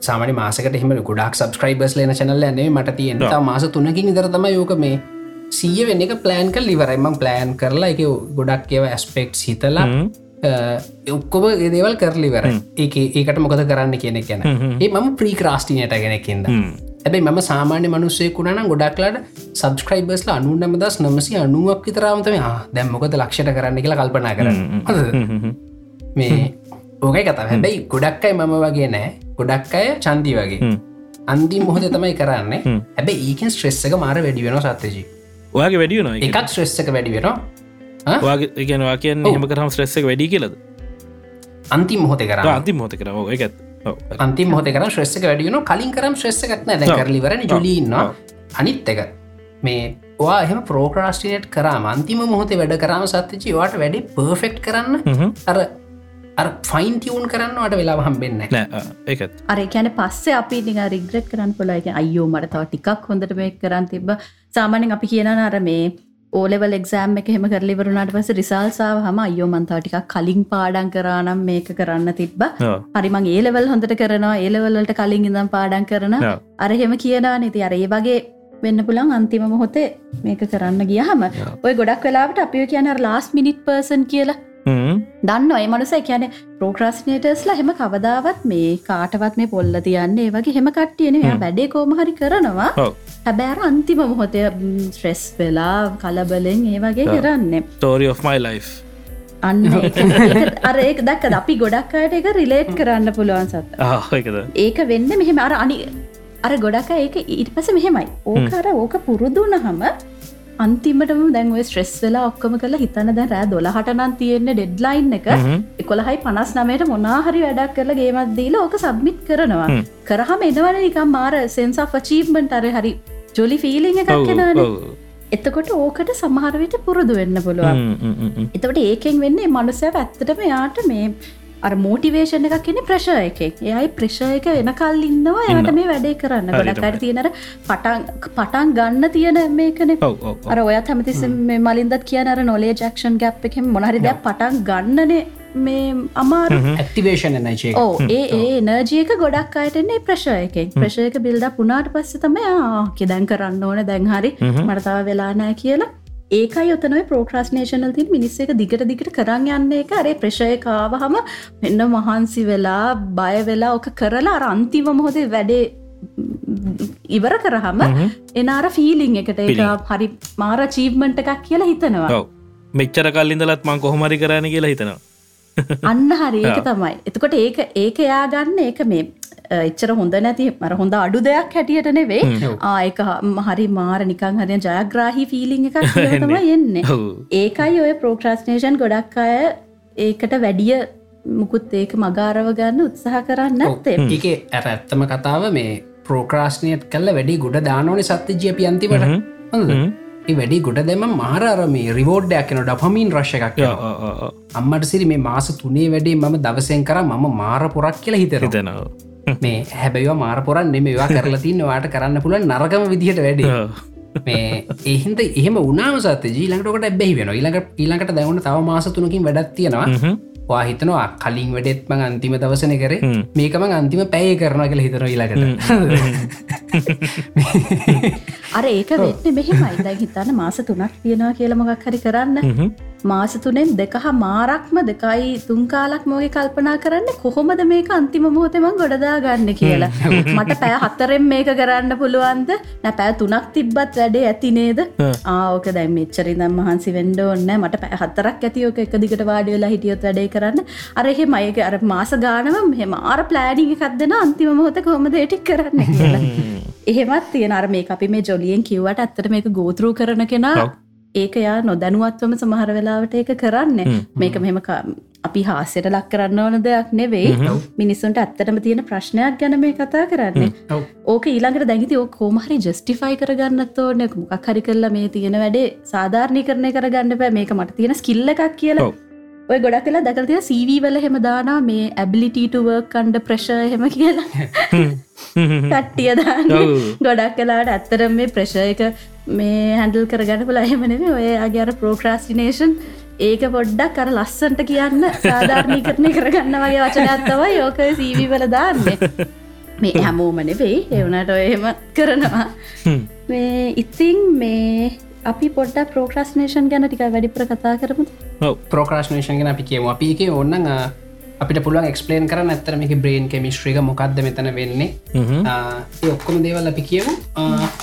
සාමනි මාසකට එහම ගොඩක් සබස්ක්‍රයිබර්ස් ලන චනල්ල නේ මට තියෙන මාස තුනකින් ඉදරතම යෝක මේ සීය වෙන්න එක ප්ලෑන් කල් ඉවරයිම ප්ලෑන් කරලා එක ගොඩක් ඒව ඇස්පෙක්් හිතලා ඔක්කොම දේවල් කරලිවර ඒ ඒකට මොකද කරන්න කියන ගැන. ඒ මම ප්‍රීක්‍රාස්ටිනයට ගෙනෙකින්ද ඇබයි ම සාමාන්‍ය මනුස්සයකුණන ගොඩක්ලට සබස්ක්‍රයිබර්ස්ල අනු නමදස් නමසි අනුවක් විතරාමතම දැම්මොකද ලක්ෂට කරන්න කියලා කල්පනා කරන්න? මේ ඕකයි කතා හැබැයි ගොඩක් අයි මම වගේ නෑ. ගොඩක් අය චන්දී වගේ. අන්දි මොහොද තමයි කරන්න. හැබැ ඒකෙන් ස්ට්‍රෙස්සක මාර වැඩි වෙන සත්තජී ඔයාගේ වැඩිය න එකක් ස්ට්‍රෙස්සක වැඩි වෙනවා. ගෙනවා කියන්න හම කරම් ස්ට්‍රෙස්සක වැඩි කියලද? අන්ති මොහොත කර අන්ති මොත කර. එකත් අන්ති මොහත කර ශ්‍රෙස්සක වැඩියන කලින් කරම් ශ්‍රෙස්සකත්න දැ කරලිවරන ජුලීන්නවා අනිත් එක මේ වා එහම පෝක්‍රස්ටිනට් කරම අන්තිම මොහොතේ වැඩ කරම සත්්‍යචි වාට වැඩි පර්ෆෙක්් කරන්න අර අර ෆයින් තියවුන් කරන්නට වෙලා හම්බෙන්න ඒකත්. අර කියන පස්සේ අපි නිග රිග්‍රෙට් කරන්න පුලයික අයෝ මට තව ටිකක් හොඳට මේ කරන්න තිබ සාමානෙන් අපි කියන අර මේ ඕලෙවල් එක්සෑම් එක හෙම කරලිවරුණට පස රිසල්සාාව හම අයෝ මන්තාටික කලින් පාඩන් කරනම් මේක කරන්න තිබ්බ. හරිමං ඒලෙවල් හොඳට කරනවා ඒලෙවල්ලට කලින් ඉඳම් පාඩන් කරන අරහෙම කියනා නති අර ඒ වගේ වෙන්න පුළන් අන්තිම මොහොතේ මේක කරන්න ගියහම ඔය ගොඩක් වෙලාට අපිය කියන ලාස් මිනිට් පර්සන් කියලා දන්න ඔය මනුස කියන ප්‍රෝක්‍රස්නේටස්ලා හෙම කවදාවත් මේ කාටවත් මේ පොල්ල තියන්නේ වගේ හෙම කට්ටියන. වැඩේ කෝමහරි කරනවා. හැබෑර අන්තිම මොහොතය ස්ට්‍රෙස් වෙලා කලබලෙන් ඒ වගේ කරන්නේ. තෝරි of my life. අන්න අර ඒක දක්ක අපි ගොඩක් අයට එක රිලේට් කරන්න පුළුවන් සත් ඒක වෙන්න මෙහෙම. අර අනි අර ගොඩක් ඒක ඊට පස මෙහෙමයි. ඕකර ඕක පුරුදුන අන්තිමටම දැන්ව ස්ට්‍රෙස් වෙලා ඔක්කම කළ හිතන දැ රෑ දොලහටනන් තියෙන්නේ ඩෙඩ්ලයින් එක එකොළහයි පනස් නමයට මොනාහරි වැඩක් කරලා ගේමත් දීල ඕක සබ්මිට් කරනවා. කරහම එනවන නිකම් මාර සෙන්සා ෆචීම්බන්ට අර හරි ජොලි ෆීලිං එකක් කෙනන එතකොට ඕකට සමහරවිට පුරුදු වෙන්න පුළුවන්. එතවට ඒකෙන් වෙන්නේ මනුසය ඇත්තටම යාට මේ අර මෝටිවේෂණ එකක් කෙනෙ ප්‍රශය එකෙක් එයයි ප්‍රශයක වෙනකල් ඉන්නවා යට මේ වැඩේ කරන්න. ගොඩකට තියෙනර පටන් පටන් ගන්න තියෙන මේකන. අර ඔයත් හැමතිස මේ මලින්දත් කියන අර නොලේ ජක්ෂන් ගැප් එකෙම මොනහරි දෙයක් පටන් ගන්නනේ මේ අමාර. ඇක්ටිවේෂන නචේ ඕ ඒ ඒ නර්ජයක ගොඩක් අයටන්නේ ප්‍රශයකෙන් ප්‍රශයක බිල්ඩ පුනාට පස්ස තම කෙදැන් කරන්න ඕන දැන්හරි මරතාව වෙලානෑ කියලා ඒකයි ඔතනයි ප්‍රෝක්‍රස්නේෂනල් තින් මිනිස්ස එක දිගට දිගට කරන්න යන්න එක අරේ ප්‍රශයකාවහම මෙන්න මහන්සි වෙලා බය වෙලා ඕක කරලා අර අන්තිම මොහොදේ වැඩේ ඉවර කරහම එනාර ෆීලිං එකට එක හරි මාර චීව්මන්ට එකක් කියලා හිතනවා. මෙච්චර කල්ලින්දලත් මං කොහොමරි කරන කියලා හිතනවා. අන්න හරි. ඒක <laughs> තමයි. එතකොට ඒක ඒක එයා ගන්න ඒක මේ එච්චර හොඳ නැති මර හොඳ අඩු දෙයක් හැටියට නෙවේ ආයක හරි මාර නිකං හරය ජයග්‍රාහි ෆිලිං එකක් <laughs> තම එන්නේ. ඒකයි ඔය ප්‍රෝක්‍රස්නේෂන් ගොඩක් අය ඒකට වැඩිය මුකුත් ඒක මගාරව ගන්න උත්සාහ කරන්න ඇත්තේ ඒක ඇර ඇත්තම කතාව මේ ප්‍රෝක්‍රාස්නයත් කල්ල වැඩි ගොඩ දානෝනි සත්්‍යජය පියන්තිවට වැඩි ගොඩ දෙම මාරර මේ රිවෝඩ්ඩයක් කියන ඩපමින් රශ එකක් අම්මට සිරි මේ මාස තුනේ වැඩේ මම දවසෙන් කර මම මාර පොරක් කියලා හිතරෙනවා මේ හැබැව මාර පොරන් නෙමවා කරලා තින්න වාට කරන්න පුළන් නරගම විදිහට වැඩ. මේ එහින්ද එහෙම උනාම සත ජීලකට බැහි වෙන ඊළඟ ඊළඟට දැවුණ තව මාස තුනකින් වැඩත් තියෙනවා. වා හිතනවා කලින් වැඩෙත්ම අන්තිම දවසන කර. මේකම අන්තිම පැය කරන කළ හිතන ඊලකට අර ඒක වෙන්න මෙහෙමයි. දැ හිතන්න මාස තුනක් තියෙනවා කියලමගක් හරි කරන්න මාස තුනෙන් දෙක හා මාරක්ම දෙකයි තුන්කාලක් මෝගේ කල්පනා කරන්න කොහොමද මේක අන්තිම මොහොතම ගොඩදා ගන්න කියලා. <laughs> මට පෑ හත්තරෙන් මේක කරන්න පුළුවන්ද? නැ පෑ තුනක් තිබ්බත් වැඩේ ඇතිනේද ආෝක දැයි මෙච්චරිදම් මහන්සි වෙන්ඩ ඔන්න මට පැ හත්තරක් ඇතියෝක එක දිකට වාඩි වෙලා හිටියොත් වැඩේ කරන්න. අරහෙ මයක අර මාස ගානව මෙහෙම ආර ප්ලෑඩිං එකක් දෙෙන අන්තිම මොහොත කොහොමද ඒටික් කරන්න කියලා. එහෙමත් තියෙන අර මේ අපි මේ ජොලියෙන් කිව්වට ඇත්තට මේක ගෝතරූ කරන කෙනා ඒක යා නොදැනුවත්වම සමහර වෙලාවට ඒක කරන්න. මේක මෙහෙම අපි හාස්‍යයට ලක් කරන්න ඕන දෙයක් නෙවෙයි. මිනිස්සුන්ට ඇත්තටම තියෙන ප්‍රශ්නයක් ගැන මේ කතා කරන්නේ. ඕක ඊළඟට දැඟති ඕ කෝමහරි ජස්ටිෆයි කරගන්නත් ඕන. මොකක් හරි කරලා මේ තියෙන වැඩේ සාධාරණය කරණය කරගන්න බෑ. මේක මට තියෙන ස්කිල්ල එකක් කියලා. ඔය ගොඩක් කලා දැකතිය සීවී වල හෙම දානා මේ ඇබිලිටීටුව කණ්ඩ ප්‍රශය හෙම කියලා කට්ටිය දාන්න ගොඩක් කලාට ඇත්තර මේ ප්‍රශය එක මේ හැඩල් කරගන්න පුල එහෙමනෙම ඔය අගේර ප්‍රෝක්‍රස්ටිනේෂන් ඒක පොඩ්ඩක් කර ලස්සන්ට කියන්න සාධාරණී කරණය කරගන්න වගේ වචනත්තව යෝක සීවි වල දාන්න. මේ හැමෝමන වෙයි එවනට එහෙම කරනවා. මේ ඉතිං මේ අපි පොඩ්ඩ ප්‍රෝක්‍රස්නේෂන් ගැන ටික වැඩිපුර කතා කරමු. ප්‍රෝක්‍රස්නේෂන් ගැන අපි කියමු. අපි එක ඔන්න අපිට පුළුවන් එක්ස්පලේන් කරන්න. ඇත්තර මේක බ්‍රේන් කෙමිස්ට්‍රික මොකක්ද මෙතන වෙන්නේ? ඒ ඔක්කොම දේවල් අපි කියමු.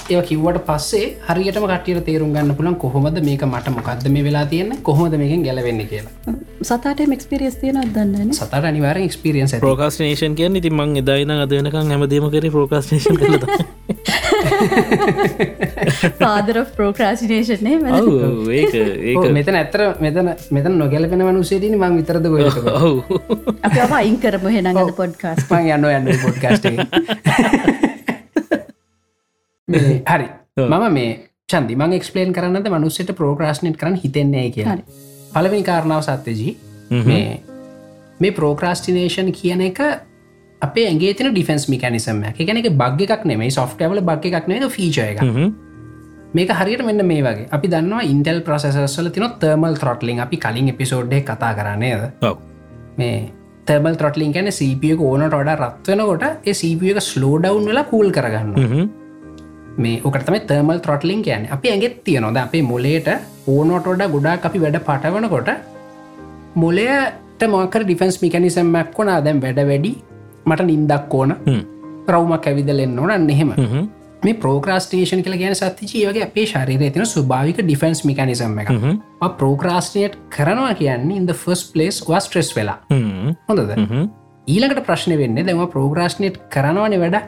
ඒ කිව්වට පස්සේ හරියටම කටියට තේරුම් ගන්න පුළන් කොහොමද මේක මට මොකක්ද මේ වෙලා තියන්න? කොහොමද මේකින් ගැලවෙන්න කියලා. සතට එක්ස්පිරියස් තියෙන දන්න සතට අනිවාර එක්ස්පිරියන්ස් ප්‍රෝකාස්නේෂන් කිය ඉති මං එදායින අදනකම් හැමදීම කර ප්‍රෝකාස්නේෂන් කළ <laughs> පාදර ප්‍රෝක්‍රාසිනේෂනේ මෙතන ඇතර මෙතන මෙතන නොගැලපෙන වනුසේටන මං විතරද ගො අප අයින් කරම හෙනඟද පොඩ්කාස් පන් යන්න යන්න පොඩ්කාස්ට <laughs> හරි. මම මේ චන්දි මං එක්ස්පලේන් කරන්නද මනුස්සට ප්‍රෝග්‍රස්නට් කරන්න හිතෙන්නේ කිය පලවෙනි කාරණාව සත්‍යජී. මේ මේ ප්‍රෝක්‍රස්ටිනේෂන් කියන එක අපේ ඇගේ තින ඩිෆන්ස් මිකනිසම එකන එක බග් එකක් නෙමේ සොෆ්ටවල බග් එකක් නේද ෆීච එක මේක හරියට මෙන්න මේ වගේ. අපි දන්නවා ඉන්ටල් ප්‍රසෙසල තින තර්මල් ත්‍රොටලින් අපි කලින් එපිසෝඩ්ඩ කතා කරන්නේද මේ තර්මල් ත්‍රොටලින් ගැන සපියක ඕනට ොඩ රත්වෙනකොට ඒ සපියක ස්ලෝඩවන්් වෙලා කූල් කරගන්න මේ ඕකටම තර්මල් ත්‍රොටලින් කියන අපි ඇගෙත් තියනොද අපේ මොලේට ඕනොටොඩ ගොඩා අපි වැඩ පටවනකොට මොලයට මොකර ඩිෆන්ස් මිකනිසම්මක් වනා දැම් වැඩ වැඩි මට නින්දක් ඕන. රවමක් ඇවිදලෙන්න ඕන. එහෙම. මේ ප්‍රෝක්‍රස්ටේෂන් කළ ගැන සත්තිචීවගේ අපේ ශරීරය තින ස්භාවික ඩිෆන්ස් මිකනිසම් එක ප්‍රෝක්‍රස්ටේට් කරනවා කියන්නේ ඉන්ද ෆස් පලේස් වා ස්ට්‍රෙස් වෙලා. හොඳද? ඊළඟට ප්‍රශ්න වෙන්න දෙම ප්‍රෝග්‍රස්නේට් කරනවන වැඩ.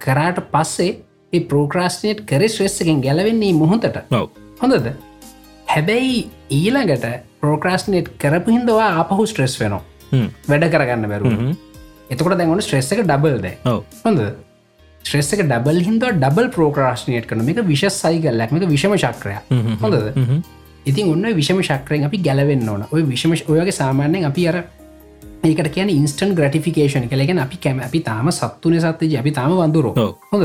කරාට පස්සේ ඒ ප්‍රෝක්‍රස්නේට් කර ශ්‍රෙස්සකෙන් ගැලවෙන්නේ මුහොතට. හොඳද? හැබැයි ඊළඟට ප්‍රෝක්‍රස්නේට් කරපු හින්දවා ආපහු ස්ට්‍රෙස් වෙනවා. වැඩ කරගන්න බැරු එතකොට දැන්වන ස්ට්‍රෙස් එක ඩබල්ද හොඳ ශ්‍රෙස් එක ඩබල් හින්ද ඩබල් ප්‍රෝක්‍රශ්නයට කන මේක විශස් සයි කල්ලක්මක විෂම ශක්‍රය හොඳද? ඉතින් ඔන්න විෂම ශක්‍රයෙන් අපි ගැලවෙන්න ඕන. ඔය විෂම ඔයගේ සාමාන්‍යයෙන් අපි අර ඒකට කියන ඉන්ස්ටන් ග්‍රටිෆිකේෂන් කලගෙන අපි කැම අපි තාම සත්තුන සත්්‍යජ අපි තාම වඳුරෝ. හොඳ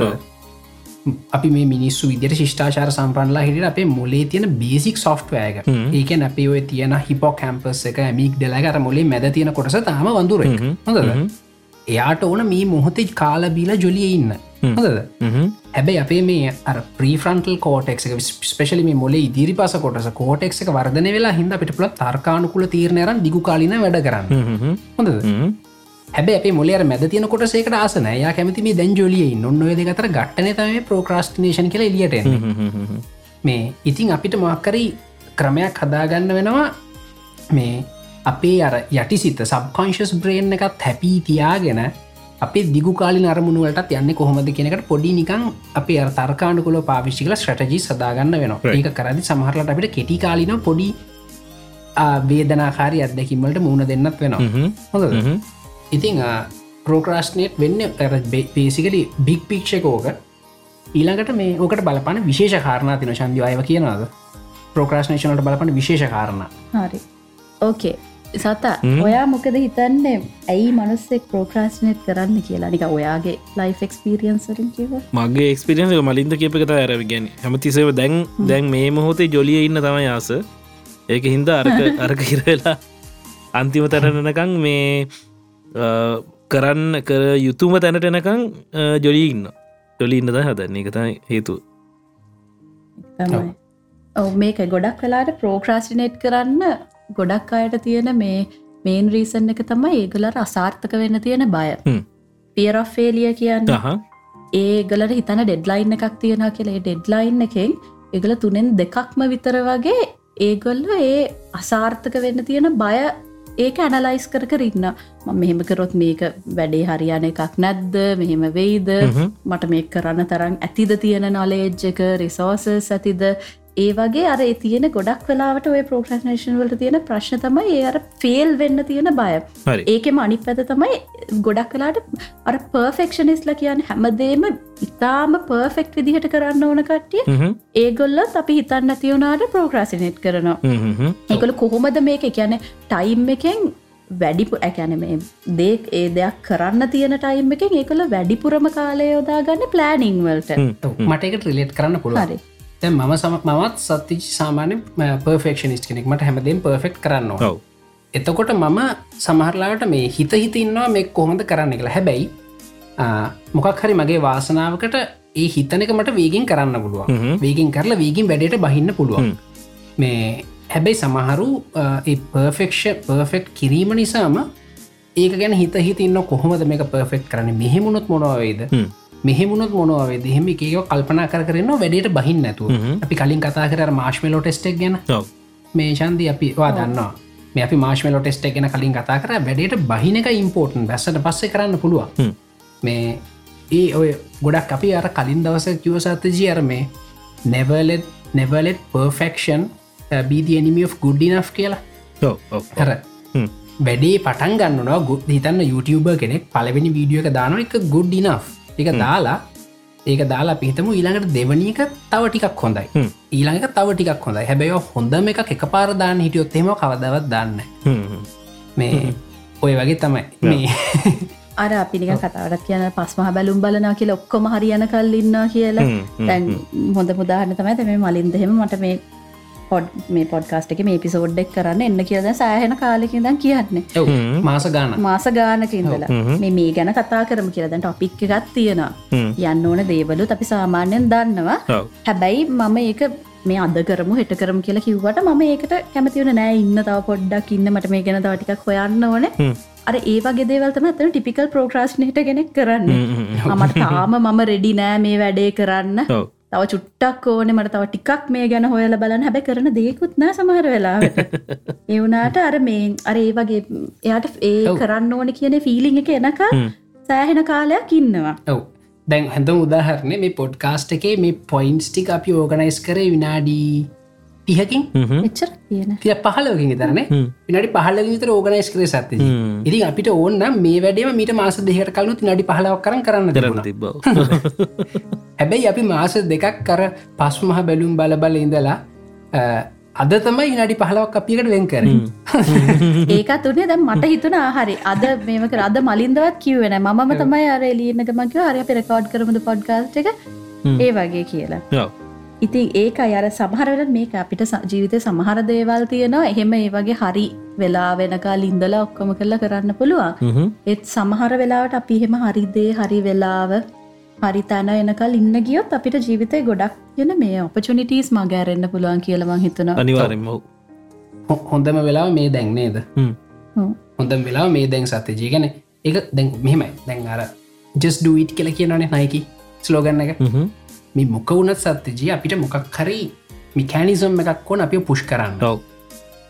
අපි මේ මිනිස්සු විදිර ශිෂ්ඨාචාර සම්පන්ලා හිට අපේ මොලේ තියෙන බේසික් සොෆ්ටවෑක ඒකන අපේ ඔය තියෙන හිපෝ කැම්පස් එක මික් දෙලාගර මොලේ මැද තියෙන කොටස තාම වඳුර හොඳද එයාට ඕන මේ මොහොතේ කාල බීලා ජොලිය ඉන්න. හොදද හැබැයි අපේ මේ අර ප්‍රීෆ්‍රන්ටල් කෝටෙක් එක ස්පේශලි මේ මොලේ ඉදිරි පස කොටස කෝටෙක් එක වර්ධන වෙලා හිද අපිට පුල තර්කානුකුල තීරණයරන් දිගු කාලින වැඩ කරන්න. හොඳද? හැබැ අප මොලේ මැද තියන කොටසේකට ආසන යා කැමති මේ දැන් ජොලිය නොන්න දෙකතර ගට්ටන තම ප්‍රෝක්‍රස්ටිනේෂන් කියල එලියට මේ ඉතින් අපිට මක්කරී ක්‍රමයක් හදාගන්න වෙනවා. මේ අපේ අර යටිසිත සබ්කොංශස් බ්‍රේන් එකත් හැපී තියාගෙන අපේ දිගුකාලි නරමුණුවලට යන්න කොහොමද කෙනෙකට පොඩි නිකං අපේ අර තර්කාණකුල පාවිශ්ිකල ස්ට්‍රටජි සදාගන්න වෙන ඒක කරදි සමහරලට අපිට කෙටි කාලින පොඩි වේදනාකාරි අත්දැකිමට මුණ දෙන්නත් වෙනවා. හොඳ ඉතිං ප්‍රෝක්‍රස්නේට් වෙන්න පේසිකලි බික් පික්ෂකෝක ඊළඟට මේ ඕකට බලපන විශේෂ කාරණ තින ශන්දිවායව කියනවාද? ප්‍රෝක්‍රස්නේෂනට බලපන විශේෂ කාරණ. හරි. ඕකේ සතා ඔයා මොකද හිතන්නේ? ඇයි මනුස්සෙක් ප්‍රෝක්‍රස්නට් කරන්න කියලා? නික ඔයාගේ ලයිෆ එක්ස්පිරියන්සරින් කිව මගේ එක්ස්පිරියන්ස මලින්ද කියපක ඇරව ගැන හැමතිසව දැන් දැන් මේ මොහොතේ ජොලිය ඉන්න තමයි ආස. ඒක හින්ද අරක <laughs> අරක හිරවෙලා අන්තිම තරණනකං මේ කරන්න කර යුතුම තැනට එනකං ජොලී ඉන්න ජොලි ඉන්නද හදන්නේ එකතයි හේතු ඔව්. මේක ගොඩක් වෙලාට ප්‍රෝක්‍රාසිනේට් කරන්න ගොඩක් අයට තියෙන මේ මේන් රීසන් එක තමයි ඒගලට අසාර්ථක වෙන්න තියෙන බය. පියරෆේලිය කියන්න හහ ඒගලට හිතන ඩෙඩ්ලයින් එකක් තියෙන කියලේ. ඩෙඩ්ලයින් එකෙන් එගල තුනෙන් දෙකක්ම විතර වගේ ඒගොල්ල ඒ අසාර්ථක වෙන්න තියෙන බය ඒක ඇනලයිස් කර කරන්න ම මෙහෙම කරොත් මේක වැඩේ හරියන එකක් නැද්ද? මෙහෙම වෙයිද? මට මේ කරන්න තරම් ඇතිද තියෙන නොලේජ්ජක රිසෝසස් ඇතිද ඒ වගේ අර ඒ තියෙන ගොඩක් වෙලාවට ඔය ප්‍රෝක්‍රස්නේෂන් වලට තියෙන ප්‍රශ්න තමයි ඒ අර ෆේල් වෙන්න තියෙන බය. ඒකෙම අනි පැත තමයි ගොඩක් කලාට අර පර්ෆෙක්ෂනිස්ල කියන්න හැමදේම ඉතාම පර්ෆෙක්් විදිහට කරන්න ඕන කට්ටිය. ඒගොල්ලත් අපි හිතන්න නැතිවුණට ප්‍රෝක්‍රසිනෙට් කරනවා. ඒකොල කොහොමද මේක? කියන ටයිම් එකෙන් වැඩිපු ඇැන මේ දේ ඒ දෙයක් කරන්න තියෙන ටයිම් එකෙන් ඒකොල වැඩිපුරම කාලය යොදා ගන්න ප්ලෑනිං වලට. හ්ම්. මට එක ට්‍රිලෙට් කරන්න පුළුවන් තැන් මම සම මත් සත්තිචි සාමාන්‍ය පර්ෆෙක්ෂනිස් කෙනෙක් මට හැමදෙන් පර්ෆෙක්් කරන්න ඕන. ඔව් එතකොට මම සමහරලාට මේ හිත හිතන්නවා මේ කොහොඳ කරන්න කියලා හැබැයි මොකක් හරි මගේ වාසනාවකට ඒ හිතනක මට වීගින් කරන්න පුළුවන්. වීගින් කරලා වීගින් වැඩට බහින්න පුළුවන්. මේ හැබැයි සමහරු පර්ෆෙක්ෂ පර්ෆෙක්් කිරීම නිසාම ඒක ගැන හිත හිතන්න කොහොමද මේක පර්ෆෙක්් කරන මෙහෙමුණොත් මොනවේද. මෙහෙමුණොත් මොනවේ දෙහෙම එකක කල්පනා කර කරන්න වැඩට බහින්න නැතු. අපි කලින් කතා කර මාශ්මලෝ ටෙස්ටක් ගැන. මේ ශන්දී අපි වා දන්නවා. මේ අපි මාශ්මලෝ ටෙස්ට ගැන කලින් කතා කර. වැඩට බහින එක ඉම්පෝර්ටන් බැස්සට පස්සේ කරන්න පුළුවන්. මේ ඒ ඔය ගොඩක් අපි අර කලින් දවස කිවසත්තජී අර මේ නැවලෙත් නැවලෙත් පර්ෆෙක්ෂන් බීති එනිමි of ගුඩ්ඩිනක් කියලා. හර. වැඩේ පටන් ගන්නවා. ගුත් හිතන්න YouTube කෙනෙක් පලවෙනි වීඩියෝ එක දාන එක ගුඩ් ඉනෆ් එක දාලා ඒක දාලා පිහිතම ඊළඟට දෙවනීක තව ටිකක් හොඳයි. හ්ම්. ඊළඟ තව ටිකක් හොඳයි. හැබැයි හොඳම එක එක පාරදාන්න හිටියොත්තෙම කවදවත් දන්න හ්ම් හ්ම්. මේ ඔය වගේ තමයි. මේ අර අපිනික කතාවට කියන පස්මහ බැලුම් බලනා කියල ඔක්කොම හරියන කල්ලින්න කියලා. දැන් හොඳ පුදාහන තමයි තම මලින් දෙහෙම මට මේ පොඩ් මේ පොඩ්කාස්ට එක මේ පිසෝඩ්ඩෙක් කරන්න එන්න කියද සෑහෙන කාලෙකින් දන් කියන්නේ. මාස ගාන මාස ගානක ඉඳලා. හ්ම්. මේ මේ ගැන කතා කරම කියලදැන් ටොපික් එකත් තියෙනවා. යන්න ඕන දේවලුත් අපි සාමාන්‍යයෙන් දන්නවා. ඔව්. හැබැයි මම ඒක මේ අද කරමු හෙට කරම කියලා කිව්වට මම ඒකට කැමතිවන නෑ. ඉන්න තව පොඩ්ඩක් ඉන්න. මට මේ ගැන තවටිකක් හොයන්න ඕන. හ්ම්. අර ඒවගේ දේවල්තම ඇතන ටිපිකල් ප්‍රෝක්‍රස්්නට ගෙනෙක් කරන්න. මට තාම මම රෙඩි නෑ මේ වැඩේ කරන්න. ඔව් තව චුට්ටක් ඕන මට තව ටිකක් මේ ගැන හොයල බලන්න හැබැ කරන දෙකුත් නෑ සමහර වෙලාට එවුනාට <laughs> අර මේ අර ඒ වගේ එයාට ඒ. කරන්න ඕන කියන ෆීලිං එක එනක. සෑහෙන කාලයක් ඉන්නවා ඔව් දැන් හැඳ උදාහරණය මේ පොඩ්කාස්ට් එකේ මේ පොයින්ස් ටික අපි ඕගනයිස් කරේ විනාඩී තිහකින්. එච්චර තිය පහලකින් තරන හ්ම්. විනාඩි පහල විතර ඕගනයිස් කරේ සත්ති. ඉතින් අපිට ඕන්න මේ වැඩේම මීට මාස දෙහට කලු නඩි පහලාවක් කරන කරන්න කරන්න තිබුණා. තිබ්බ <laughs> හැබැයි අපි මාස දෙකක් කර පස්මහ බැලුම් බලබල ඉඳලා අද තමයි ඉනඩි පහලාවක් අපිකට වෙන් කර. <laughs> ඒකත් උනේ දැම් මට හිතුන හරි. අද මේක අද මලින්දවත් කිව්වෙන මම තමයි අර එලියනකමක හරි පෙරකෝඩ් කරමුද පොඩ්කාස්ට එක. ඒ වගේ කියලා. ඔව් ඉතින් ඒක අර සමහරවෙල මේක අපිට ජීවිතය සමහර දේවල් තියෙනවා එහෙම ඒ වගේ හරි වෙලා වෙනකා ලින්දලා ඔක්කොම කරලා කරන්න පුළුවන්. ඒත් සමහර වෙලාවට අපි එහෙම හරිදේ හරි වෙලාව හරි තැන එනකල් ඉන්න ගියොත් අපිට ජීවිතය ගොඩක් යන මේ ඔපචනිටස් මගෑරෙන්න්න පුළුවන් කියලවන් හිතනවා අනිවාරෙන්ම. හොඳම වෙලාව මේ දැන්නේද හ්ම්. හ්ම්. හොඳ වෙලා මේ දැන් සත්‍යජී ගැන එක දැන් මෙහෙමයි දැන් අර ජෙස් ඩුවීට් කියල කියනනේ නයිකි ස්ලෝගන්න එක හ්ම් හ්ම්. මේ මොක වුණත් සත්‍යජී අපිට මොකක් හරි මිකෑනිසම් එකක් ඕන අපි පුෂ් කරන්න.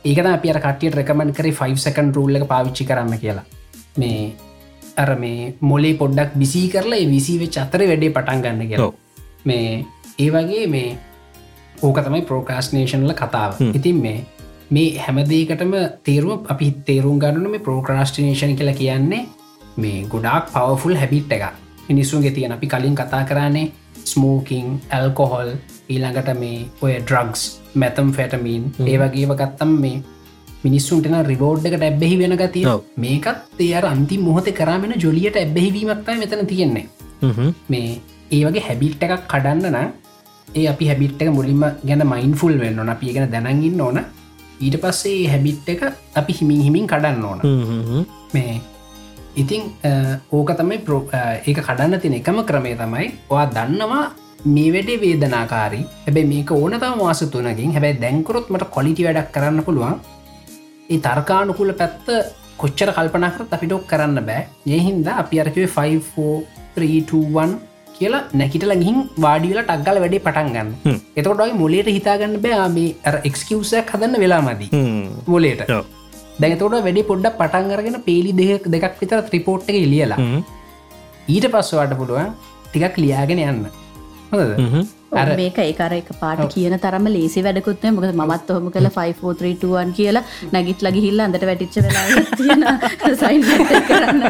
ඒකද අපි අර කටියට රැකමන් කරේ 5 සකන් රූල්ල පාවිච්චි කරන්න කියලා. මේ අර මේ මොලේ පොඩ්ඩක් බිසි කරලා ඒ විසි වෙච් අතර වැඩේ පටන් ගන්න කියලා. ඔව්. මේ ඒ වගේ මේ ඕක තමයි ප්‍රෝකාස්නේෂන්ල කතාව. ඉතින් මේ මේ හැමදේකටම තේරුව අපි තේරුම් ගන්නන මේ ප්‍රෝක්‍රස්ටිනේෂන් කියලා කියන්නේ මේ ගොඩක් පවෆුල් හැබිට් එක මිනිස්සුන්ගේ තියෙන අපි කලින් කතා කරන්නේ ස්මෝකින් ඇල්කොහොල් ඊළඟට මේ ඔය ඩ්‍රග්ස් මැතම් ෆැටමීන් ඒ වගේව ගත්තම් මේ මිනිස්සුන්ටන රිබෝඩ් එකට ඇබ්බෙහි වෙන ගතිය. මේකත් එයාර අන්ති මොහොත කරාමෙන ජොලියට ඇබ්බෙහිවීමක්තයි මෙතන තියෙන්නේ. මේ ඒ වගේ හැබිට් එකක් කඩන්න නම් ඒ අපි හැබිට් එක මුලින්ම ගැන මයින් ෆුල් වෙන්න ඕන අපි ගැන දැනගන්න ඕන ඊට පස්සේ හැබිට් එක අපි හිමින් හිමින් කඩන්න ඕන. මේ ඉතිං ඕක තමයි ඒක කඩන්න තින එකම ක්‍රමේ තමයි ඔයා දන්නවා මේ වැඩේ වේදනාකාරී. හැබැයි මේක ඕනතම මාස තුනකින්. හැබැයි දැංකරොත් මට කොලිටි වැඩක් කරන්න පුළුවන්. ඒ තර්කානුකුල පැත්ත කොච්චර කල්පනකරත් අපිටොක් කරන්න බෑ. ඒහින්ද අපි අරකිවේ 54321 කියලා නැකිටල ගිහින් වාඩියල ටක්ගල වැඩේ පටන් ගන්න. එතකොටයි මොලේට හිතාගන්න බෑ මේ අර එක්ස්කිවසයක් හදන්න වෙලා මදී. මොලේට දැතොට වැඩි පොඩ්ඩ පටන්ගරගෙන පේලි දෙක දෙකක් විතර ත්‍රිපෝට් එක ලියලා ඊට පස්සවාට පුළුවන් ටිකක් ලියාගෙන යන්න. හොඳද? අර මේක ඒකර එක පාට කියන තරම ලේසි වැඩකුත්න මොකද මත් ඔහොම කළ 543ටුවන් කියලා නැගිත් ලගි හිල්ල අඳට වැටිච්ච වෙලා තියෙන <laughs> සයින් කරන්න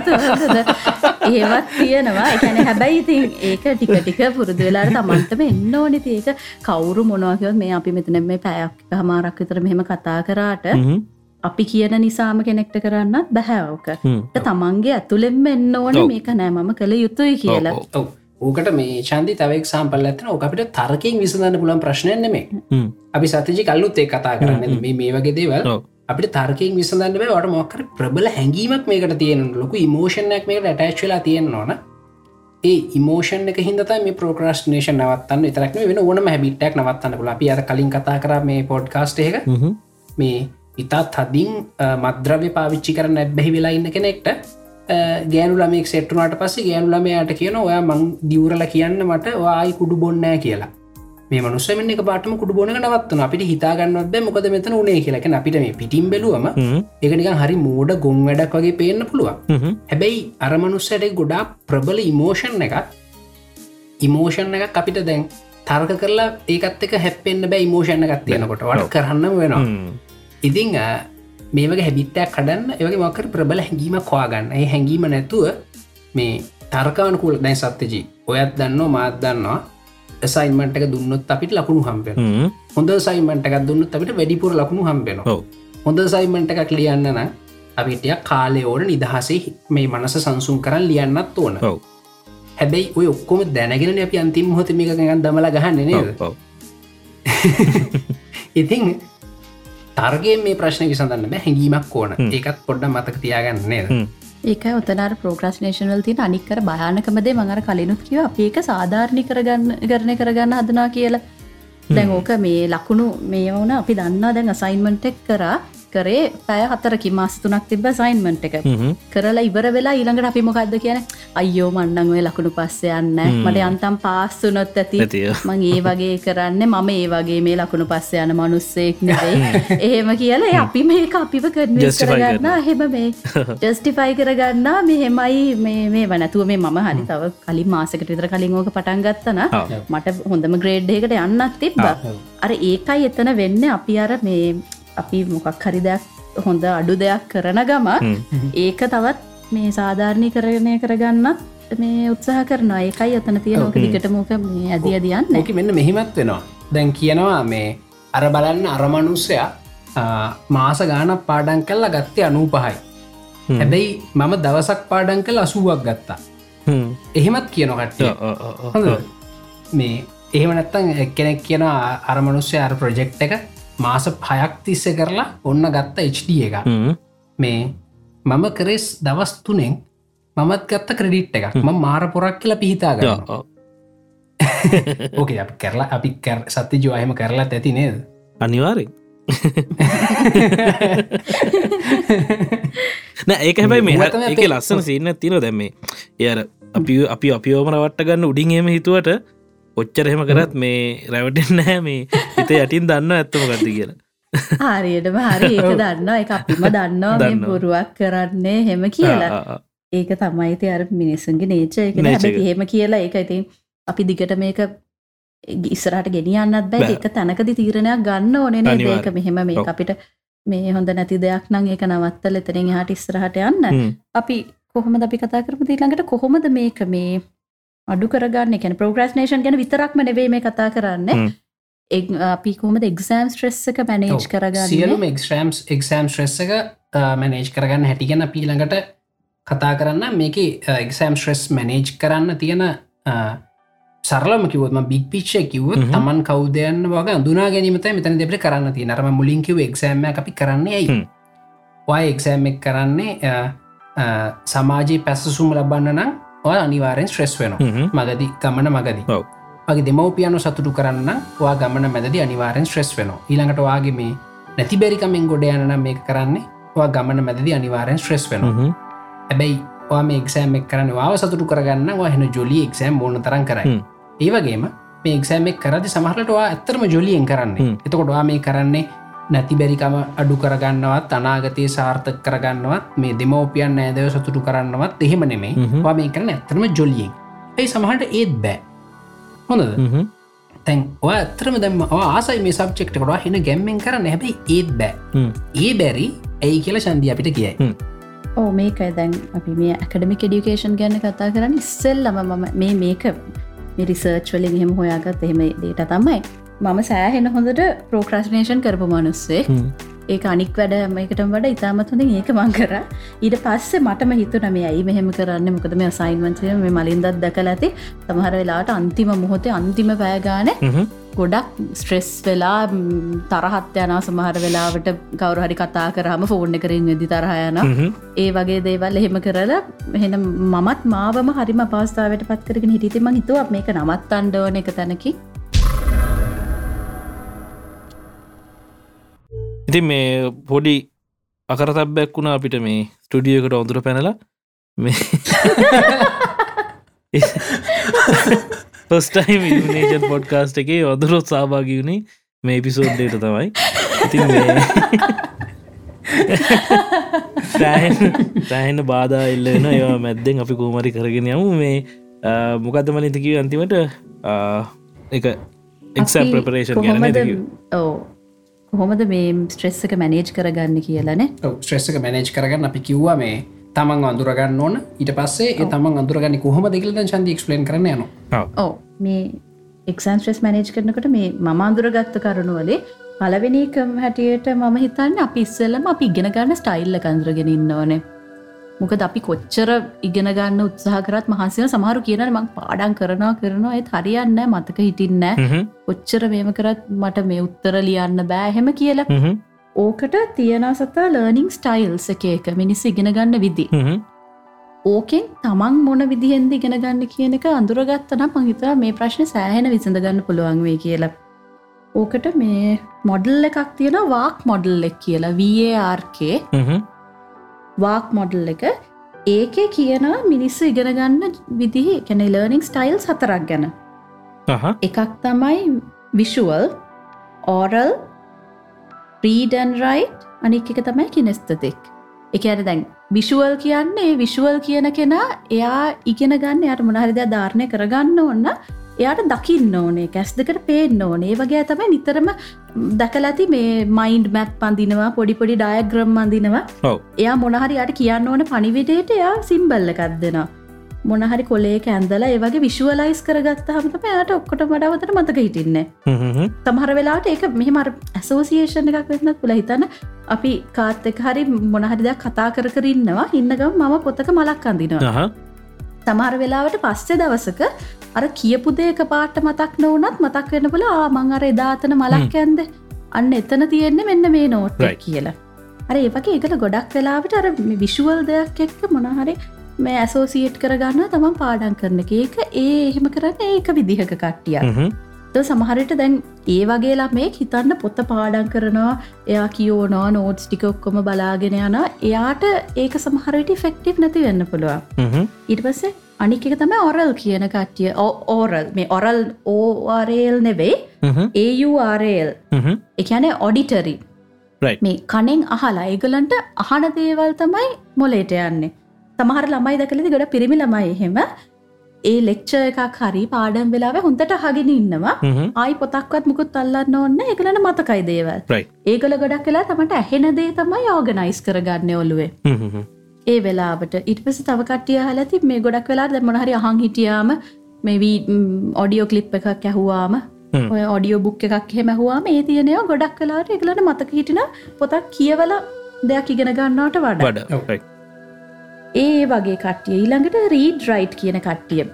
ඒවත් තියෙනවා. එකැන හැබැයි ඉතින් ඒක ටික ටික පුරුදු වෙලාට තමන්තම එන්න ඕනිති ඒක කවුරු මොනවාකවත් මේ අපි මෙතන මේ පැයක් හමාරක් විතර මෙහෙම කතා කරාට අපි කියන නිසාම කෙනෙක්ට කරන්නත් බැහැවක තමන්ගේ ඇතුළෙෙම එන්න ඕන මේක නෑ මම කළ යුතුයි කියලා. ඔව. ඕකට මේ චන්දි තවක් සම්පල් ඇතන ඕකට තරකින් විසඳන්න පුලන් ප්‍රශ්නයනෙමේ අපි සතජි කල්ලුත් ඒ කතා කරන්න. මේ මේ වගේ දේවල් අපිට තර්කින් විසඳන්න බෑ. වට මොක්කර ප්‍රබල හැඟීමක් මේකට තියෙන ලොකු ඉමෝෂණයක් මේකට ඇටච්වෙලා තියෙන ඕන. ඒ ඉමෝෂන් එක හිදත මේ ප්‍රෝක්‍රස්ටනේෂන් නවත්තන්න විතරක්න වෙන ඕනම හැබිටක් නවත්තන්න පුල අපි අර කලින් කතා කර මේ පොඩ්කාස්ට එක. මේ ඉතා තදින් මද්‍රව්‍ය පාවිච්චි කරන්න ඇබැහි වෙලා ඉන්න කෙනෙක්ට ගෑනු ළමෙක් සෙට්ටුනාට පස්සේ ගෑනු ළමයාට කියන ඔයා මං දියවරල කියන්න මට වායි කුඩු බොන්නෑ කියලා. මේ මනුස්සමෙන් එක පාටම කුඩු බොන නවත්වන අපිට හිතාගන්නවත් බෑ මොකද මෙතන උනේ කියලක අපිට මේ පිටිම් බැලුවම එකනික හරි මෝඩ ගොන් වැඩක් වගේ පේන්න පුළුවන්. හැබැයි අරමනුස්සට ගොඩා ප්‍රබල ඉමෝෂන් එක ඉමෝෂන් එක අපිට දැන් තර්ක කරලා ඒකත් එක හැපෙන්න්න බෑ ඉමෝෂණ එකත් තියෙනකොට. වට කරන්න වෙනවා ඉතිං මේ වගේ හැබිත්තයක් කඩන්න ඒවගේ මකර ප්‍රබල හැඟීම කවාගන්න ඒ හැඟීම නැතුව මේ තර්කානකුල දැන් සත්්‍යජී ඔයත් දන්නවා මාත් දන්නවා සයින්මට එක දුන්නත් අපිට ලකුණු හම්බෙන හොඳ සයිමට එකක් දුන්නත් අපිට වැඩිපුර ලකුණු හම්බෙන හොඳ සයිමට එකක් ලියන්න නම් අපිටය කාලය ඕන නිදහසේ මේ මනස සංසුන් කරන්න ලියන්නත් ඕන. හැබැයි ඔය ඔක්කොම දැනගෙන අපි අන්තිම හොතමික දමල ගහන්න නේද? <laughs> ඉතින් තර්ගේ මේ ප්‍රශ්න විසඳන්න බෑ හැඟීමක් ඕන. ඒකත් පොඩ්ඩ මතක තියාගන්නේද ඒක ඔතනර ප්‍රෝග්‍රස්නේෂනල් තින අනික්කර භයානකමදේ මඟර කලිනුත් කිව අප ඒක සාධාරණි කරගන්න කරණය කරගන්න හදනා කියලා. දැන් ඕක මේ ලකුණු මේ වුන අපි දන්නා දැන් අසයින්මටෙක් කරා කරේ පැය හතරකි මාස තුනක් තිබ සයින්මට එක. කරලා ඉවර වෙලා ඊළඟට අපි මොකක්ද කියන අයෝ මන්නං ඔය ලකුණු පස්ස යන්න මට අන්තම් පාස්සුනොත් ඇති. මං ඒ වගේ කරන්න මම ඒ වගේ මේ ලකුණු පස්ස යන මනුස්සෙක් නෙවේ එහෙම කියලා අපි මේ අපිව කරන කරගන්න. හෙම මේ ජස්ටිෆයි කරගන්න. මෙහෙමයි මේ මේ වනැතුව මේ මම හරි තව කලින් මාසකට විතර කලින් ඕක පටන් ගත්තන මට හොඳම ග්‍රේඩ්ඩයකට යන්නත් තිබ්බ. අර ඒකයි එතන වෙන්න. අපි අර මේ අපි මොකක් හරි දෙයක් හොඳ අඩු දෙයක් කරන ගම ඒක තවත් මේ සාධාරණය කරණය කරගන්නත් මේ උත්සාහ කරනවා. ඒකයි අතන තියෙනක දිකට මොක මේ ඇදිය දියන්න එක මෙන්න මෙහිමත් වෙනවා. දැන් කියනවා මේ අර බලන්න අරමනුස්සයා මාස ගානක් පාඩන් කල්ලා ගත්තේ අනූ පහයි හැබැයි මම දවසක් පාඩන් කල් අසුවක් ගත්තා. එහෙමත් කියනකට මේ එහෙම නැත්තන් එක්කෙනෙක් කියන අරමනුස්්‍ය අර ප්‍රජෙක්් එක මාස පයක් තිස්ස කරලා ඔන්න ගත්ත HD එක. මේ මම කරෙස් දවස් තුනෙන් මමත් ගත්ත ක්‍රඩිට් එකක්. ම මාර පොරක් කියලා පිහිතා ගන්න ඕකේ <laughs> අප කරලා අපි සත්‍ය ජවායම කරලා ඇති නේද? අනිවාරෙන් <laughs> නෑ ඒක හැබයි මේ ඒක ලස්සන සින්න තින දැම්මේ එයට අපි අපි අපිෝම රවට්ට ගන්න උඩින් එම හිතුවට ඔච්චර එහෙම කරත් මේ රැවටෙන් නෑ මේ හිත යටින් දන්න ඇත්තම ගති කියලා. හරියටම හරි. ඒක දන්න එක අපිම දන්නවා. බොරුවක් කරන්නේ හෙම කියලා. ඒක තමයිති අර මිනිස්සුන්ගේ නේච එක හෙම කියලා ඒක ඉතින් අපි දිගට මේක ඉස්සරට ගෙනියන්නත් බෑ. එක තැනකදි තීරණයක් ගන්න ඕනෙන ඒක මෙහෙම මේ අපිට මේ හොඳ නැති දෙයක් නං ඒක නවත්තල එතරින් හට ඉස්සරහට යන්න. අපි කොහොමද අපි කතා කරපු ඊළඟට කොහොමද මේක මේ අඩු කරගන්න. එකන ප්‍රෝග්‍රස්නේෂන් ගැන විතරක්ම නෙවේ මේ කතා කරන්න. අපි කොමද එක්සෑම් ස්ට්‍රෙස් එක මැනේජ් කරගන්න? සියලුම එක්ස්ට්‍රම්ස් එක්සෑම් ස්ට්‍රෙස් එක මැනේජ් කරගන්න හැටිගැන පීළඟට කතා කරන්න. මේක එක්සෑම් ස්ට්‍රෙස් මැනේජ් කරන්න තියෙන සරලම කිවත්ම බික් පිච්ච කිව තමන් කවදයන්න වගේ අඳුනා ගැනීමත මෙතන දෙපට කරන්න තිය නරම මුලින් කිව එක්සෑම අපි කරන්නේ ඇයි වයි එක්සෑම් එක් කරන්නේ සමාජයේ පැසසුම් ලබන්න නම් ඔය අනිවාරෙන් ස්ට්‍රෙස් වෙන මගදී ගමන මගදී. වගේ දෙමවපියනු සතුටු කරන්න වා ගමන මැදදි අනිවාරෙන් ශ්‍රෙස් වෙන ඊළඟට වාගේ මේ නැති බැරිකමෙන් ගොඩ යනනම් මේ කරන්නේ වා ගමන මැදදි අනිවාරෙන් ශ්‍රෙස් වෙන හැබැයි මේ එක්ෂෑම් එක් කරන වාව සතුටු කරගන්න හෙන ජොලි එක්ෂෑම් ඕන තරන් කරයි. ඒවගේම මේ එක්ෂෑම් එක් කරදි සමහටවා ඇත්තරම ජොලියෙන් කරන්නේ. එතකොටවා මේ කරන්නේ නැති බැරිකම අඩු කරගන්නවත් අනාගතය සාර්ථක කරගන්නවත් මේ දෙමෝපියන් නෑදව සතුටු කරන්නවත් එහෙම නෙමේ වා මේ කරන ඇත්තරම ජොලියෙන්. ඇයි සමහට ඒත් බෑ. හොඳද? තැන් ඔය ඇතරම දැම ආසයි මේ සබ්චෙක්ටකටවා හෙන ගැම්මෙන් කරන්න. හැබයි ඒත් බෑ. ඒ බැරි ඇයි කියලා සන්දිය අපිට කියයි ඕ මේකයි. දැන් අපි මේ ඇකඩමික් ඩියුකේෂන් ගැන්න කතා කරන්න. ඉස්සෙල්ලම මම මේ මේක මිරිසර්ච් වලින් එහෙම හොයාගත් එහෙම දේට තමයි මම සෑහෙන හොඳට ප්‍රෝක්‍රස්නේෂන් කරපු මනුස්සේ ඒ අනික් වැඩ මේකටම වඩ ඉතාමත් හොඳින් ඒක මං කර. ඊට පස්සේ මටම හිතුන මේ ඇයි මෙහෙම කරන්න? මොකද මේ සයින්වන්සය මේ මලින්දත් දැකල ඇති. තමහර වෙලාට අන්තිම මොහොතේ අන්තිම පෑගාන ගොඩක් ස්ට්‍රෙස් වෙලා තරහත් යනා සමහර වෙලාවට කවරු හරි කතා කරහම ෆෝර්න කරින් වෙදි තරහයන ඒ වගේ දේවල් එහෙම කරලා එහෙන මමත් මාවම හරිම පාස්ථාවට පත් කරගෙන හිටිතිම හිතුව මේක නමත් අන්ඩෝන එක තැනකි ඉතින් මේ පොඩි අකරතබ්බැක් වුණ අපිට මේ ස්ටඩියකට ඔඳුර පැනලා. මේ පස්ටයිම් ඉනේජන් පොඩ්කාස්ට එකේ ඔදුරොත් සභාගි වුණේ මේ පිසෝඩ්ඩේට තමයි. ඉතින් සෑහෙන බාධා එල්ලෙන ඒවා මැද්දෙන් අපි කූමරි කරගෙන යමු. මේ මොකක්ද මලිතිකිව අන්තිමට? එක එක්සම් ප්‍රපරේෂන් ගැන ඕ කොහොමද මේ ස්ට්‍රෙස් එක මැනේජ් කරගන්න කියලනේ ස්ට්‍රෙස් එක මැනේජ් කරගන්න අපි කිව්වා මේ තමන් අඳුරගන්න ඕන. ඊට පස්සේ තමන් අඳුරගන්න කොහොම දෙකලද චන්ද ක්ස්ලන් කරන යන ඕ මේ එක්සන් ස්ට්‍රෙස් මැනේජ් කරනකට මේ මම අඳුරගත්ත කරුණුවලේ පලවෙනිකම් හැටියට මම හිතන්න අපි ඉස්සල්ලම අපි ඉගෙන ගන්න ස්ටයිල්ල කන්දරගෙන ඉන්න ඕනේ මොකද අපි කොච්චර ඉගෙන ගන්න උත්සාහ කරත් මහන්සින සමහරු කියන මං පාඩන් කරනවා කරනවා. ඒත් හරියන්න මතක හිටින්න කොච්චර මේම කරත් මට මේ උත්තර ලියන්න බෑහෙම කියලා. ඕකට තියෙන සතා ලර්නිං ස්ටයිල්ස් එක එක මිනිස් ඉගෙන ගන්න විදි ඕකෙන් තමන් මොන විදිහෙන්ද ඉගෙන ගන්න කියන එක අඳුරගත්තනම් මහිතවා මේ ප්‍රශ්න සෑහෙන විසඳගන්න පුළුවන් වේ කියලා. ඕකට මේ මොඩල් එකක් තියෙන වාක් මොඩල් එක් කියලා VARකේ වාක් මොඩල් එක ඒකේ කියන මිනිස්සු ඉගෙනගන්න විදිහි කැන ලර්නිින් ස්ටයිල් සතරක් ගැන. එකක් තමයි විෂුවල් ඕරල් ප්‍රීඩන් රයි් අනික් එක තමයි කිනෙස්තතික් එක අර දැන් විෂුවල් කියන්නේ විෂුවල් කියන කෙනා එයා ඉගෙන ගන්න යට මොනහරිද ධාරණය කරගන්න ඔන්න එයාට දකින්න ඕනේ කැස් දෙකට පේන්න ඕනේ. වගේ තමයි නිතරම දැකලති මේ මයින්ඩ් මැප් පන්දිනවා පොඩිපොඩි ඩයග්‍රම් අඳනවා. එයා මොනහරි යට කියන්න ඕන පනිවිඩේට එයා සිම්බල්ල එකක්දෙනවා මොනහරි කොලේ කැන්දල ඒවගේ විශුවලයිස් කරගත්ත හමතම යට ඔක්කොට මඩවතට මතක හිටින්න. තමහර වෙලාට ඒක මෙහමර ඇසෝසිේෂණ එකක් වෙන්න පුළ හිතන්න අපි කාත් එක හරි මොනහරිදයක් කතා කර කරන්නවා ඉන්නගම් මම පොත්තක මලක් අඳනවා. තමර වෙලාවට පස්සේ දවසක අර කියපු දේක පාට මතක් නොවනත් මතක් වෙන පුල ආමං අර එදාතන මලක් ඇන්ද. අන්න එතන තියෙන්නේ මෙන්න මේ නෝට් කියලා. අර ඒවගේ එකල ගොඩක් වෙලාවට අර විශුවල් දෙයක් එක්ක මොනහරි මේ ඇසෝසිේට් කරගන්න තමන් පාඩන් කරන එක. ඒ එහෙම කරන්න ඒක විදිහක කට්ටිය සමහරට දැන් ඒ වගේ ළමේ හිතන්න පොත්ත පාඩන් කරනවා එයා කියෝනවා නෝට්ස් ටික ඔක්කොම බලාගෙන යන එයාට ඒක සමහරට ෆෙක්ටිව් නැති වෙන්න පුළුවන්. ඉට පස්සේ අනික එක තම ඔරල් කියන කට්ටිය. ඕරල් මේ ඔරල් ඕරල් නෙවෙයි. ඒURL එකන ඔඩිටරි මේ කනෙන් අහලා ඒගලන්ට අහන දේවල් තමයි මොලේට යන්නේ. සමහර ළමයි දකලති ගොඩ පිරිමි ළමයි එහෙම. ඒ ලෙක්ෂ එකක් හරි පාඩම් වෙලාව හොඳට හගෙන ඉන්නවා. ආයි පොතක්වත් මුකුත් අල්ලන්න ඕන්න එකලන මතකයි දේවල්. ඒකල ගොඩක් කලා තමට ඇහෙන දේ තමයි ඕගනයිස් කරගන්න ඔලුවේ ඒ වෙලාට ඉටපස තව කටිය හලති මේ ගොඩක් වෙලා ද මොනහරි අහන් හිටියාම මෙවී ඔඩියෝ කලිප් එකක් ඇහුවාම ඔය ඔඩියෝ බුක් එකක් හෙමැහවාම ඒ තියනය ගොඩක් කලාට එකලට මතක හිටින පොතක් කියවල දෙයක් ඉගෙන ගන්නවට වඩ. ඒ වගේ කට්ටිය. ඊළඟට රීඩ් රයිට් කියන කට්ටිය.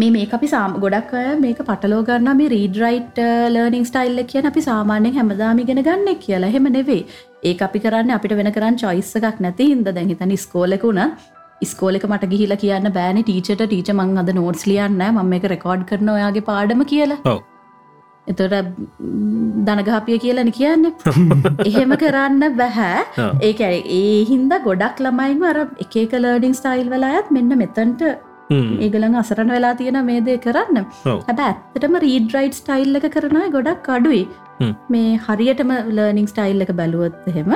මේ මේ අපි සාම ගොඩක් අය මේක පටලෝ ගන්න මේ රීඩ රයිට් ලර්නිින් ස්ටයිල්ල කියන අපි සාමාන්‍යෙන් හැමදාමිගෙන ගන්න කියලා. හෙම නෙවේ ඒ අපි කරන්න අපිට වෙන කරන්න චොයිස්ස එකක් නැති හිද දැහිතන ස්කෝලකුණ ස්කෝලක මට ගිහිල කියන්න බෑන ටීචට ටීච මං අද නෝට්ස් ලියන්න ම එක රෙකෝඩ් කරන ඔයාගේ පාඩම කියලා එතොට දනගාපිය කියලන කියන්න <laughs> එහෙම කරන්න බැහැ. ඒක ඒ හින්ද ගොඩක් ළමයිම අර එක එක ලර්ඩිං ස්ටයිල් වෙලායත් මෙන්න මෙතන්ට. ඒගලන් අසරණ වෙලා තියෙන මේ දේ කරන්න. හැබ ඇත්තටම රීඩ රයිට් ස්ටයිල් එක කරනයි ගොඩක් අඩුයි. මේ හරියටම ලර්නිින් ස්ටයිල් එක බැලුවොත් එහෙම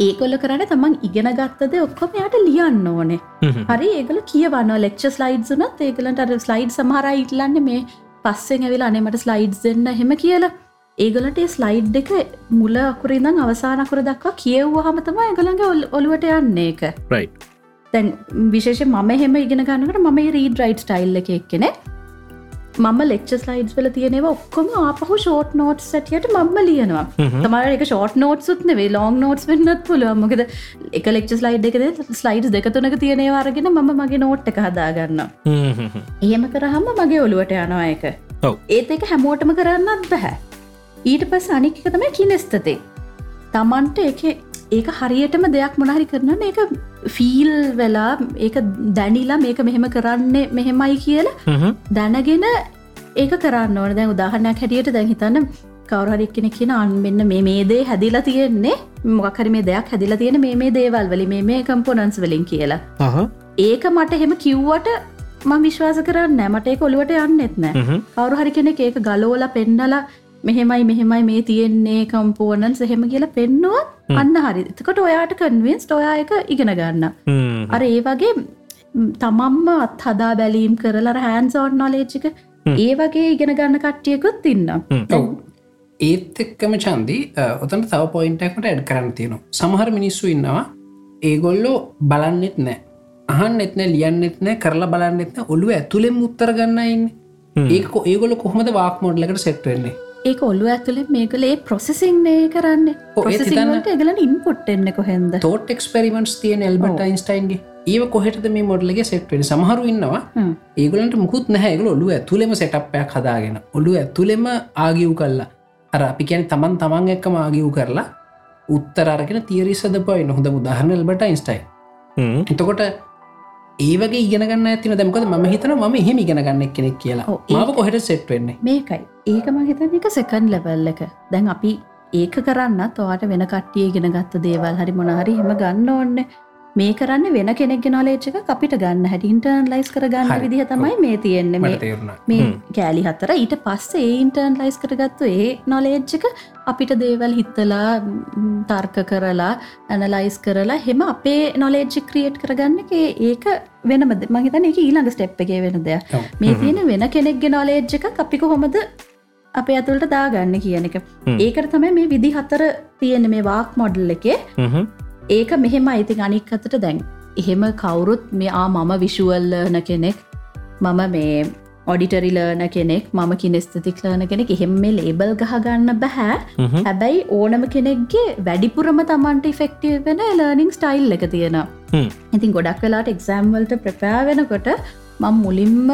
ඒකොල්ල කරන්න තමන් ඉගෙන ගත්තද ඔක්කොම යට ලියන්න ඕනේ. හරි ඒගල කියවන්න ලෙක්ච ස්ලයිඩ් වනත් ඒගලට අර ස්ලයිඩ් සමහර ඉටලන්න මේ පස්සෙන් ඇවිලා අනෙමට ස්ලයිඩ් දෙන්න හෙම කියලා. ඒගලට ස්ලයිඩ් එක මුල අකුරිදං අවසානකුර දක්වා කියව්ව හමතම ඒගළඟ ඔලුවට යන්නේ එක right. තැන් විශේෂ මම හෙම ඉගෙන ගන්නකට මම රීඩ රයිට් ස්ටයිල්ල එක එක්කෙනෙ මම ලෙක්ච ස්ලයිඩ්ස් වල තියෙනවා ඔක්කොම ආපහු ෂෝට් නෝට් සැටියට මම ලියනවා. තමර එක ෂෝට් නෝට් සුත්නේ ලෝන් නෝට්ස් වෙන්නත් පුළුව මොකද එක ලෙක්ච ස්ලයිඩ් එකද ස්ලයිඩ් දෙකතුනක තියනවාරගෙන මම මගේ නෝට් එක හදාගන්න හ්ම් හ්ම් හ්ම්. එහෙම කරහම මගේ ඔළුවට යනවා එක. ඒත් එක හැමෝටම කරන්නත් බැහැ ඊට පස් අනික එක තමයි කිනෙස්තතේ තමන්ට එක ඒක හරියටම දෙයක් මොනහරි කරන ඒක ෆීල් වෙලා ඒක දැනිලා මේක මෙහෙම කරන්නේ මෙහෙමයි කියලා. දැනගෙන ඒක කරන්න ඕන දැන් උදාහරණයක් හැටියට දැන් හිතන්න කවරහරි කෙනෙ කියන අන් මෙන්න මේ මේ දේ හැදිලා තියෙන්නේ මොකහරි මේ දෙයක් හැදිලා තියෙන මේ දේවල් වලි මේ කම්පොනන්ස් වලින් කියලා. ඒක මට හෙම කිව්වට ම විශ්වාස කරන්න මට ඒක ඔළුවට යන්නෙත් නෑ. කවරු හරි කෙනෙක් ඒක ගලෝල පෙන්නලා මෙහෙමයි මෙහෙමයි මේ තියෙන්නේ කම්පෝනන් සහෙම කියලා පෙන්නුවත් අන්න හරි. එතකොට ඔයාට කන්වෙන්ස් ඔයා එක ඉගෙන ගන්න. අර ඒ වගේ තමම්ම අත් හදා බැලීම් කරලර හැන්සෝට් නොලේච්චික ඒ වගේ ඉගෙන ගන්න කට්ටියකුත් ඉන්න ඒත් එක්කම චන්දි ඔතන තව පොයින්ටක්මට ඇඩ් කරන්න තියෙනවා. සමහර මිනිස්සු ඉන්නවා ඒගොල්ලෝ බලන්නෙත් නෑ. අහන් එත්න ලියන්නෙත් නෑ කරලා බලන්නෙත්න ඔළුව ඇතුළෙම උත්තර ගන්නයින්න ඒක ඒගොල කොහොමද වාක් මොඩ්ලකට සෙට් වෙන්නේ ඒක ඔල්ලු ඇතුළේ මේකලේ ප්‍රොසෙසිංනේ කරන්න. ඔව්, ඒ ප්‍රොසෙසිංට එගලන ඉන්පොට්ටෙන්න කොහෙන්ද? තෝට එක්ස්පෙරිමෙන්ට්ස් තියෙන එල්බට යින්ස්ටයින්ගේ ඒව කොහෙටද මේ මොඩලගේ සෙට්වෙන සමහරු ඉන්නවා. ඒගලට මුකුත් නැහැගල ඔලු ඇතුළෙම සෙටප්පයක් හදාගෙන. ඔලු ඇතුළෙම ආගිව් කල්ලා අර අපි කියන තමන් තමන් එක්කම ආගිව් කරලා උත්තරරගෙන තීරි සදපයි නොහොඳ උදාහරන එල්බට ඉන්ස්ටයි හ්ම්. එතකොට ඒවගේ ඉගෙනගන්න ඇතින දැමකද ම හිතන ම හෙම ඉගෙනගන්න කෙනෙක් කියලා. මාව කොහෙට සෙට් වෙන්නේ? මේකයි. ඒකම හිතන එක සෙකන් ලෙවල් එක. දැන් අපි ඒක කරන්න තවාට වෙන කට්ටිය ගෙන ගත්ත දේවල් හරි මොනහරි හෙම ගන්න ඕන්න මේ කරන්න වෙන කෙනෙක් නොලේච්චක අපිට ගන්න හැට ඉන්ටර්න් ලයිස් කරගන්න. විදිහ තමයි මේ තියෙන්නේ මේ කෑලි හතර ඊට පස්සේ ඉන්ටර්න් ලයිස් කරගත්තු ඒ නොලේජ්ජක අපිට දේවල් හිත්තලා තර්ක කරලා ඇනලයිස් කරලා හෙම අපේ නොලේජ්ජි ක්‍රියට් කරගන්න එක ඒක වෙනම මහිතන එක ඊළඟ ස්ටෙප් එකේ වෙන දෙයක්. මේ තියෙන වෙන කෙනෙක්ගෙ නොලේජ් එක අපි කොහොමද අපේ ඇතුළට දාගන්න කියන එක. ඒකට තමයි මේ විදි හතර තියෙන මේ වාක් මොඩල් එකේ. ඒක මෙහෙම අයිති අනික් අතට දැන්. එහෙම කවුරුත් මේ ආ මම විශුවල්ලන කෙනෙක්. මම මේ ඔඩිටරිලර්න කෙනෙක්. මම කිනෙස්තතික්ලර්න කෙනෙක්. එහෙම මේ ලේබල් ගහගන්න බැහැ. හැබැයි ඕනම කෙනෙක්ගේ වැඩිපුරම තමන්ට ෆෙක්ටව වෙන ලර්නිින් ස්ටයිල් එක තියෙන. ඉතින් ගොඩක් වෙලාට එක්සෑම්වල්ට ප්‍රපෑ වෙනකොට මං මුලින්ම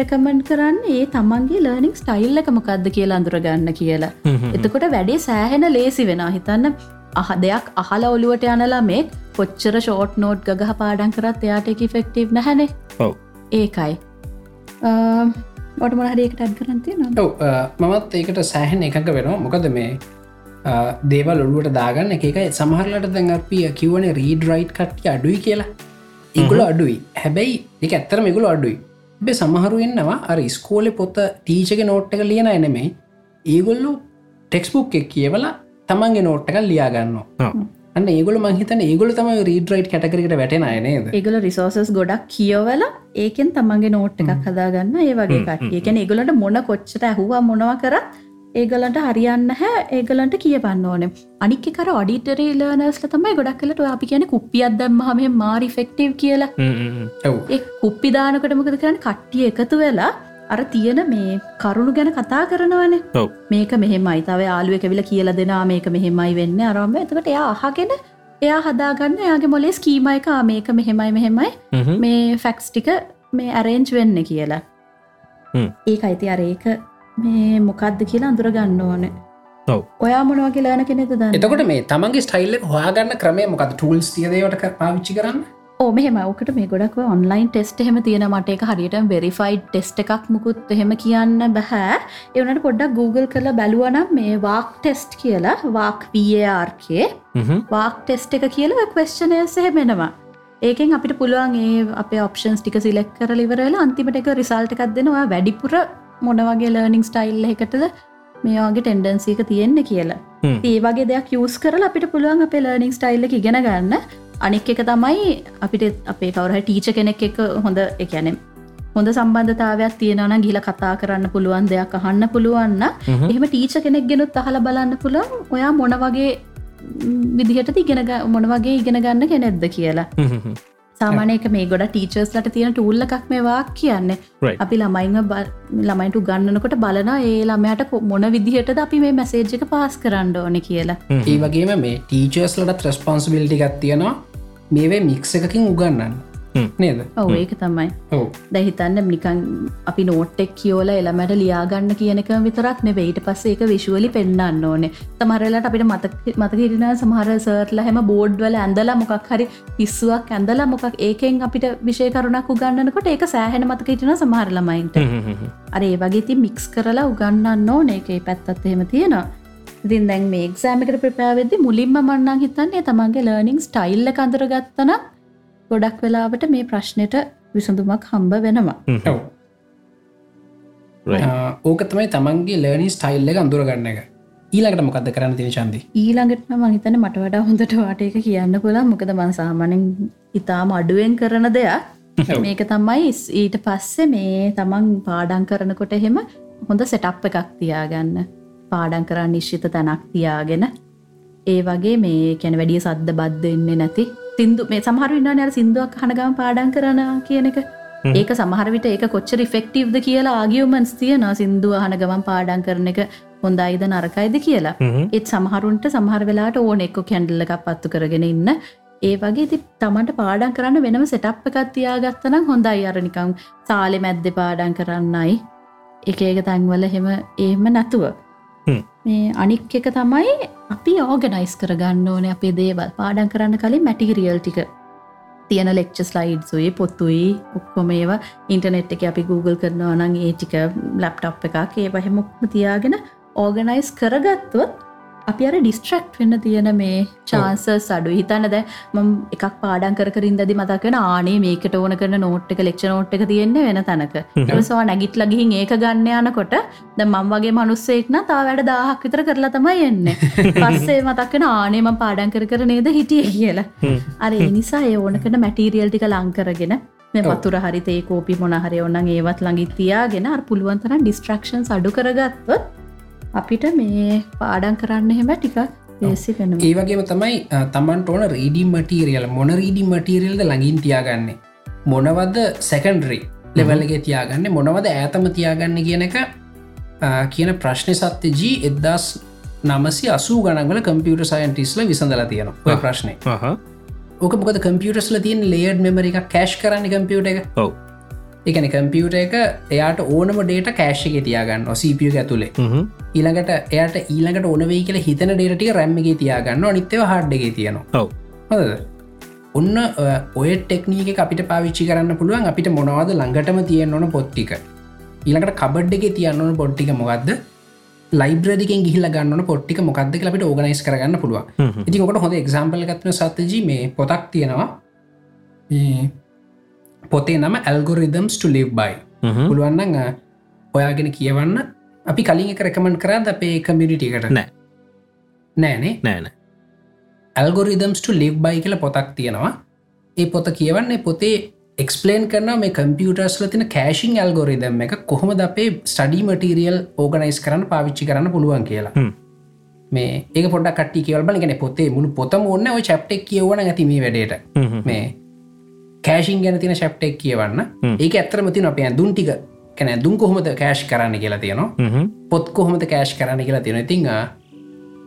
රැකමෙන්ඩ් කරන්න ඒ තමන්ගේ ලර්නිින් ස්ටයිල් එක මොකක්ද කියලා අඳුරගන්න කියලා. එතකොට වැඩේ සෑහෙන ලේසි වෙන හිතන්න අහ දෙයක් අහල ඔලුවට යනලා මේ කොච්චර ෂෝට් නෝට් ගහ පාඩන් කරත් එයාට එක ෆෙක්ටව් නැහැනේ. ඔව්. ඒකයි. ඔට මොනහරේකට අඩ් කරන්තිය මමත් ඒකට සෑහන එකක වෙනවා. මොකද මේ දේවල් ඔලුවට දාගන්න එක එකයි. සමහරලට දැන් අපිය කිවන රීඩ රයිට් කට්ටිය අඩුයි කියලා. ඉගුල අඩුයි. හැබැයි එක ඇත්තර මෙගුල අඩුයි. බේ සමහරු එන්නවා අර ස්කෝල පොත්ත ටීචක නෝට්ට එක ලියන එනෙමයි ඒගොල්ලු ටෙක්ස්බුක් එක කියවලා තමන්ගේ නෝට්ටක ලියාගන්නවා ඔව්. අන්න ඒගොල මහිතන ඒගොල තම රීඩ රයිට් කටකරට වැටෙන අයනේද ඒගල රිසෝසස් ගොඩක් කියවල ඒකෙන් තමන්ගේ නෝට් එකක් හදාගන්න ඒ වගේ කටිය එකන ඒගලට මොන කොච්චට ඇහුවා මොනව කර ඒගලන්ට හරියන්න හැ ඒගලන්ට කියපන්න ඕන. අනික් කර ඔඩිටරේ ලර්නස්ල තමයි ගොඩක් කලට අපි කියන කුප්පියත් දම්ම හම මාරි ෆෙක්ටව් කියලා. ඒ කුප්පිදානකටමකද කරන්න? කට්ටිය එකතු වෙලා අර තියෙන මේ කරුණු ගැන කතා කරනවනේ. ඔව්. මේක මෙහෙමයි. තව යාලුව එකවිල කියල දෙනා මේක මෙහෙමයි වෙන්න. අරම්ම එතකට එයා අහගෙන එයා හදාගන්න යාගේ මොලේ ස්කීම එක. ආ මේක මෙහෙමයි මෙහෙමයි. හ්ම්. හ්ම්. මේ ෆැක්ස් ටික මේ ඇරේන්ජ් වෙන්න කියලා. හ්ම්. ඒ අයිති අර ඒක මේ මොකක්ද කියලා අඳුර ගන්න ඕන. ඔව්. ඔයා මොනවගේ ලාන කෙනෙද දන්න? එතකොට මේ තමන්ගේ ස්ටයිල්ල හොයාගන්න ක්‍රමය මොකද ටූල්ස් තියදවට පාවිච්චි කරන්න මෙහෙම ඕකට මේ ගොඩක් ඔන්ලයින් ටෙස්ට එහෙම තියෙන මට එක හරියට වෙරිෆයිඩ් ටෙස්ට එකක් මුකුත් එහෙම කියන්න බැහැ එවනට පොඩ්ඩක් Google කරලා බැලුවනම් මේ වාක් ටෙස්ට් කියලා වාක් වRකේ වාක් ටෙස්ට එක කියලා කවස්්චනය සහෙමෙනවා ඒකෙන් අපිට පුළුවන් ඒ අපේ ඔප්ෂන්ස් ටික සිලෙක් කර ලිවරලා අන්තිමට එක රිසල්ට එකක් දෙනවා වැඩිපුර මොනවගේ ලර්නිින් ස්ටයිල් එකටද මේවාගේ ටෙන්ඩන්සික තියෙන්න කියලා. ඒ වගේ දෙයක් යස් කරලා අපිට පුළුවන් අපේ ලර්නිින් ස්ටයිල්ල ඉගෙන ගන්න අනික් එක තමයි අපිට අපේ කවර ටීච කෙනෙක් එක හොඳ එකැනෙ හොඳ සම්බන්ධතාවයක් තියෙනවන ගිල කතා කරන්න පුළුවන් දෙයක් අහන්න පුළුවන්න එහෙම ටීච කෙනෙක් ගෙනුත් අහල බලන්න පුළුවන් ඔයා මොන වගේ විදිහට ඉගෙන මොන වගේ ඉගෙන ගන්න කෙනෙක්ද කියලා සාමානයක මේ ගොඩ ටීචර්ස්ලට තියෙන ටූල්ල එකක් මේවා කියන්නේ. අපි ළමයින්ම ළමයින්ට ගන්නනකොට බලන ඒ ළමයට මොන විදිහට අපි මේ මැසේජ්ක පාස් කරන්න ඕන කියලා. ඒ වගේම මේ ටීචර්ස්ලට ත්‍රස්පොන්සිබිලිටි ගත් තියෙනවා. මේවේ මික්ස එකකින් උගන්නන්න නේද? ඔව ඒක තමයි. දැහිතන්න නිකන් අපි නෝට්ටෙක් කියෝල එළමට ලියාගන්න කියනක විතරක් නෙවෙයිට පස්සේ එක විශුවලි පෙන්න්න ඕනේ. තමරලට අපිට මත මතකිරෙන සමහර සර්ටල හැම බෝඩ්වල ඇඳලා මොකක් හරි පිස්සුවක් ඇඳලා මොකක් ඒකෙන් අපිට විෂයකරුණක් උගන්නනකොට ඒක සෑහෙන මතකහිටන සමහරලමයින්ට අර ඒ වගේති මික්ස් කරලා උගන්නන්න ඕන. ඒකයි පැත්තත් එහෙම තියෙනවා. ඉතින් දැන් මේ එක්සෑමිකට ප්‍රපෑවෙදදි මුලින්ම මන්නන් හිතන්නේ තමන්ගේ ලර්නිින් ස්ටයිල්ල කඳර ගත්තන ගොඩක් වෙලාවට මේ ප්‍රශ්නයට විසඳුමක් හම්බ වෙනවා. ඕක තමයි තමන්ගේ ලර්නි ස්ටයිල්ල එක අඳුරගන්න එක. ඊළඟට මොකක්ද කරන්න තින චන්දි? ඊළඟට මහිතන මට වඩා හොඳට වාට එක කියන්න පුලා මොකද මන්සාමනින් ඉතාම අඩුවෙන් කරන දෙයක්. මේක තමයි ඊට පස්සේ මේ තමන් පාඩන් කරනකොට එහෙම හොඳ සෙටප් එකක් තියාගන්න. පාඩන් කරන්න නිශ්චිත තැනක් තියාගෙන. ඒ වගේ මේ කැන වැඩිය සද්ද බද්ධ එන්නේ නැති සිින්දු මේ සමහරවින්න අර සිින්දුවක් හනගම පාඩන් කරන කියන එක. ඒක සමහරවිට ඒක කොච්චර ෆෙක්ටව්ද කියලා ආගියමන්ස් තියන සිින්දුව හන ගමන් පාඩන් කරන එක හොඳයිද නරකයිද කියලා. ඒත් සමහරුන්ට සමහර වෙලාට ඕන එක්ක කැන්ඩල්ල එකක් පත්තු කරගෙන ඉන්න. ඒ වගේ ති තමට පාඩන් කරන්න වෙනම සෙටප් එකත් තියාගත්තනම් හොඳයි. අරනිකං සාලෙ මැද්ද පාඩන් කරන්නයි. එක ඒක තැන්වල හෙම ඒම නැතුව. මේ අනික් එක තමයි අපි ඕගනයිස් කරගන්න ඕන අපේ දේවල්. පාඩන් කරන්න කලින් මැටිහිරියල් ටික. තියෙන ලෙක්ච ස්ලයිඩ්සුයි පොත්තුයි ඔක්කොම ඒවා ඉන්ටනෙට් එක අපි Google කරනවා නං ඒ ටික ලැප්ටප් එකක් ඒ වහෙමොක්ම තියාගෙන ඕගනයිස් කරගත්තුවත් අපි අර ඩිස්ට්‍රක්් වෙන්න තියෙන මේ චාන්සස් අඩු හිතන්න ද මම එකක් පාඩන් කරකින් දදි මතකෙන ආනේ මේකට ඕන කරන නෝට් එක ලෙක්ෂ නෝට් එක තියෙන්නේ වෙන තැනක. සවා නැගිට ලගිහින් ඒක ගන්න යනකොට ද මං වගේ මනුස්සෙක්න තා වැඩ දාහක් විතර කරලා තමයි එන්න. <laughs> පස්සේ මතක්කෙන ආනේම පාඩන් කර කර නේද හිටිය කියලා. අර නිසා ඒ ඕනකට මැටීරියල් ටික ලංකරගෙන පතුර හරිතේ කෝපි මොනහරය ඔන්න ඒවත් ළඟිත් තියාගෙන පුළුවන්තරන් ඩිස්ට්‍රක්ෂන් අඩු කරගත්ව අපිට මේ පාඩන් කරන්න හෙම ටික ඒසි වෙන ඒ වගේම තමයි තමන්ට ඕන රීඩි මටීරියල් මොන රීඩි මටීරියල්ද ළඟින් තියාගන්නේ? මොනවද සැකන්ඩරි ලෙවල්ලගේ තියාගන්න? මොනවද ඇතම තියාගන්න කියන එක කියන ප්‍රශ්නය සත්‍ය ජී එදදාස් නමසි අසූ ගණන්වල කම්පියුට සයින්ටිස්ල විසඳලා තියෙන ඔය ප්‍රශ්නය ඕක මොකද කම්පියටස්ල තියන් ලේඩ් මෙමර එක කෑශ් කරන්න කම්පියුට එක? ඔව එකන කම්පියුට එක එයාට ඕනම ඩේට කෑශ්ක තියාගන්න ඔසපිය ඇතුළේ ඊළඟට එයට ඊළඟට ඕනවේ කියල හිතන ඩේටටිය රැම්මගේ තියාගන්න අනිත්‍යව හඩ්ඩගේ තියෙනවා. හොද ඔන්න ඔය ටෙක්නීක අපිට පාවිච්චි කරන්න පුළුවන් අපිට මොනවද ළඟටම තියෙන් ඕන පොත්තික ඊළඟට කබඩ් එක තියන්න ඕන පොට්ටික මොකක්ද ලයිබ්‍රදිකෙන් ගිහිල ගන්න පොට්ටික මොකක්ද අපිට ඕගනයිස් කරගන්න පුළුව ඉති කොට හොඳ එක්සම්පල් ගත්න සත්තජී මේ පොතක් තියෙනවා පොතේ නම ඇල්ගොරිදම්ස් ට live බයි පුළුවන්නඟ ඔයාගෙන කියවන්න. අපි කලින් එක රැකමන් කරද අපේ කමිනිිටිකට නෑ. නෑනේ නෑන ඇල්ගොරිදම්ස් ට live බයි කියල පොතක් තියෙනවා. ඒ පොත කියවන්නේ පොතේ එක්ස්පලේන් කරන මේ කම්පියටර්ස්ල තින කෑශිං ඇල්ගොරිදම් එක කොහොම අපේ ස්ටඩි මටීරියල් ඕගනයිස් කරන්න පාවිච්චි කරන්න පුළුවන් කියලා. මේ ඒ පොඩ කට කියවල් ගෙන පොතේ මුළු පොතම ඔන්න ඔය චප්ටෙක් කියවන ඇති මේ වැඩට. මේ කෑශින් ගැන තින ශප්ටෙක් කියවන්න. ඒක ඇත්තරම තින අපේ දුන් ටික. කැන දුන් කොහොමද කෑශ් කරන්න කියලා තියෙනවා. පොත් කොහොමද කෑශ් කරන්න කියලා තියෙන ඉතිං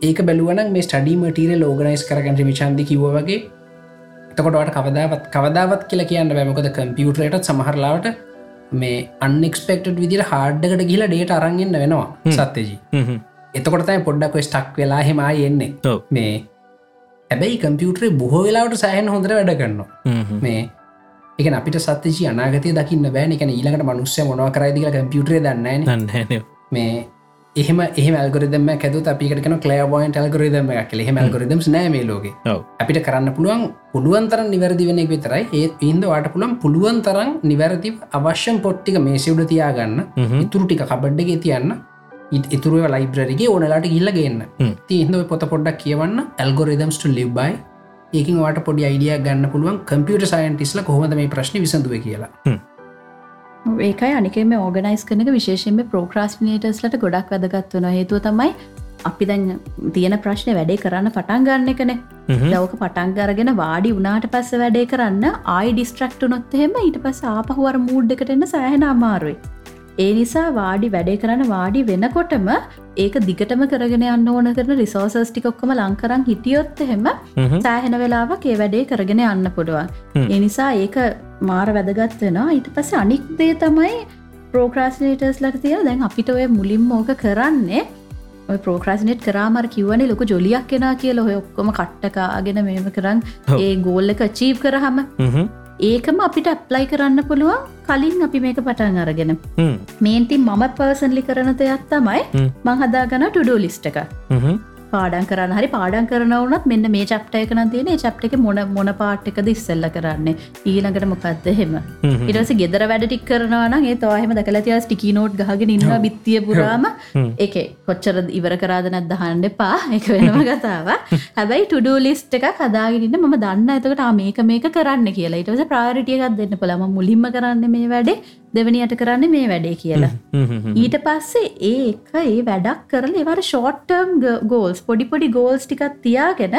ඒක බැලුවන මේ ස්ටඩි මටීරිය ලෝගනයිස් කරගට විචන්දි කිව වගේ. තකොටට කවදාවත් කවදාවත් කියලා කියන්න බැමකොද කම්පියුටරයට සමහරලාවට මේ අන්නෙක්ස්පෙක්ට විදිර හාඩ්ඩකට කියලා ඩේට අරගෙන්න්න වෙනවා සත්‍යජී. එතකොටතයි පොඩ්ඩක් ස්ටක් වෙලා හෙමයි එන්නේ. මේ හැබැයි කම්පියුටරේ බොහෝ වෙලාවට සෑහන් හොඳර වැඩ කරන්න මේ එක අපිට සත්තිචි අනාගතය දකින්න බෑන. එක ඊළඟට මනුස්්‍ය මොනව කරයිදික කම්පියුටරේ දන්න මේ එහෙම එහම ඇල්ගොරිදම ඇතු අපිකට කලෑ බොයින් ඇල්ගොරිදම කල එහම ඇල්ගොරිදම් නෑමේ ලෝක. අපිට කරන්න පුළුවන් පුළුවන්තර නිවැරදි වෙන එක විතරයි. ඒ ඉන්ද වාට පුළන් පුළුවන් තරම් නිවැරදි අවශ්‍යම් පොට්ටික මේසිවඩ තියාගන්න. ඉතුරු ටික කබඩ්ඩගේ තියන්න. ඉතුරුව ලයිබ්‍රරිගේ ඕනලාට ගිල්ලගන්න තිහිද පොත පොඩ්ඩක් කියවන්න. ඇල්ගොරිදම්ස්ට ලිබ්බයි ඒකින් වාට පොඩි අයිඩිය ගන්න පුළුවන් කම්පියට සයින්ටිස්ල කොහොමද මේ ප්‍රශ්න විසඳුව කියලා. ඒකයි අනිකෙම ඕගනයිස් කනක විශේෂෙන්ම ප්‍රෝක්‍රස්ටිනේටස්ලට ගොඩක් වැදගත් වන හේතුව තමයි අපි දැන් තියෙන ප්‍රශ්නය වැඩේ කරන්න පටන් ගන්න එකන. දවක පටන්ගරගෙන වාඩි උනාට පස්ස වැඩේ කරන්න ආයි ඩිස්ට්‍රක්ට නොත්හෙම ඊට පස්ස ආපහුවර මූඩ්ඩකට එන්න සෑහෙන අමාරුයි ඒ නිසා වාඩි වැඩේ කරන්න වාඩි වෙනකොටම ඒක දිගටම කරගෙන යන්න ඕන කරන රිසෝසස් ටිකොක්කම ලංකරන් හිටියොත් එහෙම සෑහෙන වෙලාවක් ඒ වැඩේ කරගෙන යන්න පුළුවන්. එනිසා ඒක මාර වැදගත් වෙනවා. ඊට පස්ස අනික් දේ තමයි ප්‍රෝක්‍රස්නේටර්ස් ලට තිය දැන් අපිට ඔය මුලින්ම ඕක කරන්නේ ප්‍රෝක්‍රසිනට් කරාමර කිවන ලොක ජොලියක් කෙනා කියල. ඔය ඔක්කොම කට්ටකාගෙන මෙම කරන්න ඒ ගෝල්ල එක චීප් කරහම ඒකම අපිට ඇප්ලයි කරන්න පුළුවන් කලින් අපි මේක පටන් අරගෙන. මේන්ති මම පර්සන්ලි කරන දෙයක් තමයි මංහදාගන ටුඩෝ ලිස්ට එක පාඩන් කරන්න. හරි පාඩන් කරනවනත් මෙන්න මේ චප්ටය කන තියෙන චප්ට එක මොන මොන පාට්කද ඉස්සල්ල කරන්නේ. ඊළඟට මොකක්ද හෙම ඉරස ගෙදර වැඩටික් කරනවන ඒ තවාහෙම දකලතිය ස්ටිකි නෝට් ගහගෙන ඉන්න බිත්තිය පුරාම. එක කොච්චර ඉවර කරාදනත් දහන්ඩ පා එක වෙනම කතාව හැබැයි ටඩු ලිස්ට එක කදාගෙනන්න ම දන්න. ඇතකට මේක මේක කරන්න කියලා. ඉටස ප්‍රාරිටියකක් දෙන්න පළම මුලින්ම කරන්න මේ වැඩේ දෙවනියට කරන්න මේ වැඩේ කියලා. ඊට පස්සේ ඒ එක ඒ වැඩක් කරල ඒවට ෂෝට්ටර්ම් ගෝල්ස් පොඩිපොඩි ගෝල්ස් ටිකත් තියාගෙන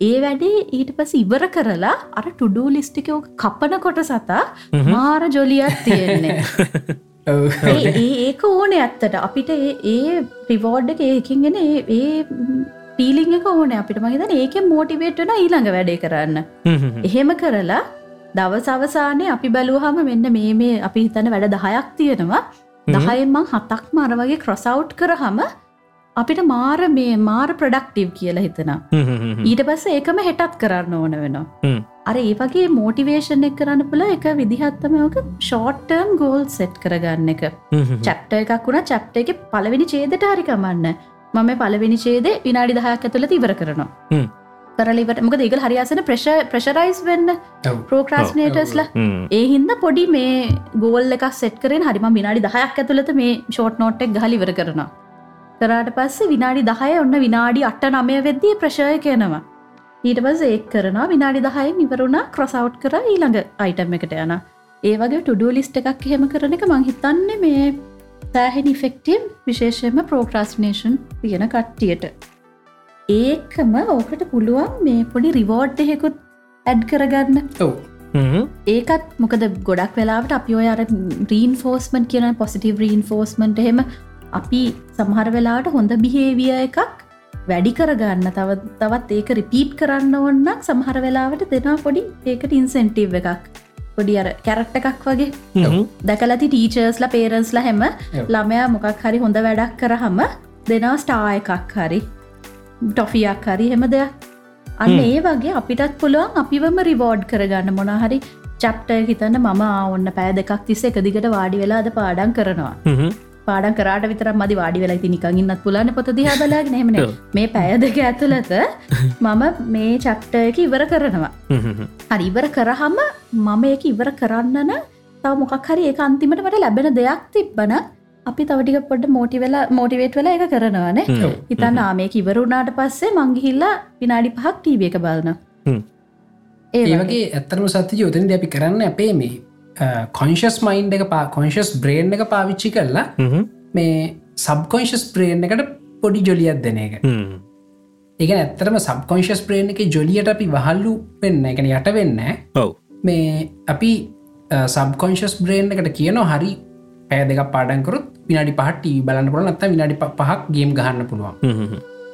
ඒ වැඩේ ඊට පස ඉවර කරලා අර ටුඩූ ලිස්ටිකෝ කපන කොට සතා මාර ජොලියක් තියෙන්නේ. <laughs> ඒක ඕන ඇත්තට. අපිට ඒ පිවෝඩ් එක ඒකින්ගෙන ඒ පීලිං එක ඕන අපිට. මහිතන ඒක මෝටිවේට්න ඊළඟ වැඩේ කරන්න. එහෙම කරලා දවස් අවසානය අපි බැලූහම මෙන්න මේ මේ අපි හිතන වැඩ දහයක් තියෙනවා. දහයෙන්මං හතක්ම අර වගේ ක්‍රොසව් කරහම අපිට මාර මේ මාර ප්‍රඩක්ටිව් කියලා හිතන ඊට පස්ස ඒකම හෙටත් කරන්න ඕන වෙනවා. අර ඒ වගේ මෝටිවේෂන් එක් කරන්න පුල එක විදිහත්තමයක ෂෝට්ටර්ම් ගෝල් සෙට් කරගන්න එක. චැප්ට එකක් වුණ. චැප්ට එක පලවෙනි චේදට හරිකමන්න මම පලවෙනි චේදේ විනාඩි දහයක් ඇතුළ ඉවර කරනවා කරලිවට මොක දෙක හරියාසන ප්‍රශ ප්‍රශරයිස් වෙන්න ප්‍රෝක්‍රස්නේටස්ල ඒ හින්ද පොඩි මේ ගෝල් එක සෙට් කරෙන් හරිම විනාඩි දහයක් ඇතුළත මේ ෂෝට් නෝට්ටක් ගහලිවර කරනවා. කරාට පස්සේ විනාඩි දහය ඔන්න විනාඩි අට නමය වෙද්දී ප්‍රශය කියනවා ඊට පස ඒක් කරනවා. විනාඩි දහයෙන් ඉවරුණා ක්‍රොසව් කර ඊළඟ අයිටම් එකට යන ඒ වගේ ටුඩු ලිස්ට එකක් හෙම කරන එක මංහිතන්නේ මේ සෑහෙන් ඉෆෙක්ටම් විශේෂයම ප්‍රෝක්‍රස්නේෂන් තියෙන කට්ටියට ඒකම ඕකට පුළුවන් මේ පොඩි රිවෝඩ් එහෙකුත් ඇඩ් කරගන්න. ඒකත් මොකද ගොඩක් වෙලාට අපි ඔය අර රීන් ෆෝස්මන් කියන පොසිටව රීන් ෆෝස්මන්ට එහෙම අපි සමහර වෙලාට හොඳ බිහේවිය එකක් වැඩි කරගන්න තව තවත් ඒක රිපීට් කරන්න ඔන්නක් සමහර වෙලාවට දෙනා පොඩි ඒකට ඉන්සෙන්ටව් එකක්. පොඩි අර කැරක්ට එකක් වගේ. දැකලති ටීචර්ස්ල පේරන්ස්ල හැම ළමයා මොකක් හරි හොඳ වැඩක් කරහම දෙනා ස්ටා එකක් හරි ටොෆියක් හරි හෙම දෙයක්. අන්න ඒ වගේ අපිටත් පුළුවන් අපිවම රිවෝඩ් කරගන්න. මොනහරි චප්ට හිතන්න මම ඔන්න පෑ දෙකක් තිස්ස එක දිගට වාඩි වෙලාද පාඩන් කරනවා. පාඩන් කරට විතර මදි වාඩි වෙලා තිනිකං ඉන්නත් පුලන පොත දිහා බලාගෙන නෙමන <laughs> මේ පැය දෙක ඇතුළත මම මේ චප්ටයක ඉවර කරනවා. හරි ඉවර කරහම මම ඒක ඉවර කරන්නන තව මොකක් හරි ඒ අන්තිමට මට ලැබෙන දෙයක් තිබ්බන අපි තවටික පොඩ මෝටි වෙලා මෝටිවේට් වෙලා එක කරනවානේ හිතන්න ආමේ ඉවරුණාට පස්සේ මංගිහිල්ලා විනාඩි පහක් ටීව එක බලන ඒවගේ ඇත්තරම සත්ති යෝතන අපි කරන්න අපේ මේ කොන්ශස් මයින්් එක පා කොන්ශස් බ්‍රේන් එක පාවිච්චි කරලා මේ සබ්කොන්ශස් බ්‍රේන් එකට පොඩි ජොලියත් දෙන එක. ඒක ඇත්තරම සබ්කොන්ශස් බ්‍රේන් එක ජොලියට අපි වහල්ලු වෙන්න එකන යට වෙන්න ඔව. මේ අපි සබ්කොන්ශස් බ්‍රේන් එකට කියනවා හරි පෑ දෙක පාඩන්කරුත් විනාඩි පහට බලන්න පුළ නත්ත විනාඩි පහක් ගේම් ගහන්න පුළුවන්.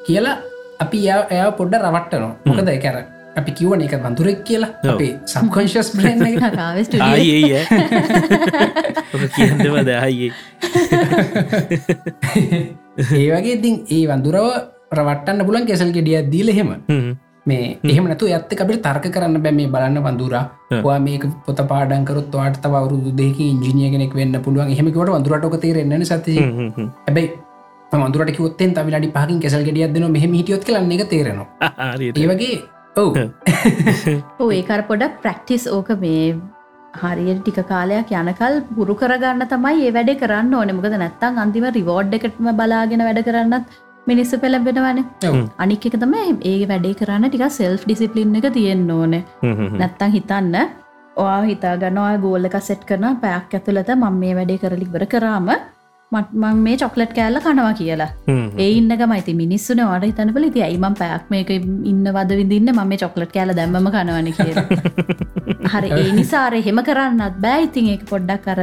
කියලා අපි එය එය පොඩ්ඩ රවට්ටනවා. මොකද කැර අපි කිවන එක බඳුරෙක් කියලා. අපේ සම්කොංශස් දහයේ ඒ වගේ ඉතින් ඒ වඳුරව රවටන්න පුලන් කෙසල් ගෙඩිය දීල හෙම මේ එහෙමනතු ඇත්ත අපිට තර්ක කරන්න බෑ මේ බලන්න වඳුරා. වා මේක පොත පාඩන්කරත් වාට තවරු දෙක ඉජිනිය කෙනෙක් වෙන්න පුළුවන්. එහෙමකට වඳුරටක තේරෙන්න සති හැබයි මදුරට කිවොත්තෙන් තවිලඩි පහකින් කෙසල් ගෙඩිය දෙන මෙහම හිටියොත් කලන්න එක තේරෙනවා. <laughs> ඒවගේ ඔව්. ඒකර පොඩක් ප්‍රක්ටිස් ඕක මේ හරියට ටික කාලයක් යනකල් පුරු කරගන්න තමයි ඒ වැඩ කරන්න ඕන. මොකද නැත්තං අන්තිම රිවෝඩ් එකටම බලාගෙන වැඩ කරන්නත් මිනිස්සු පෙළබෙනවන අනික් එක තම ඒ වැඩේ කරන්න ටික සෙල්් ඩිසිපලින් එක තියෙන්න්න ඕන. නැත්තං හිතන්න ඔයා හිතා ගන්නවා ගෝල්ලක සෙට් කරන පැයක් ඇතුළත මං මේ වැඩේ කරලික්බර කරාම මත්මං මේ චොක්ලට් කෑල්ල කනවා කියලා. ඒ ඉන්නක මයිති මිනිස්සුන වාට හිතනපල ති අයිමම් පැයක් මේක ඉන්න වද විදින්න ම මේ චොක්ලට් කෑල දැම්ම කනවන කිය හරි ඒ නිසාරය හෙම කරන්නත් බෑ. ඉතින් ඒක පොඩ්ඩක් කර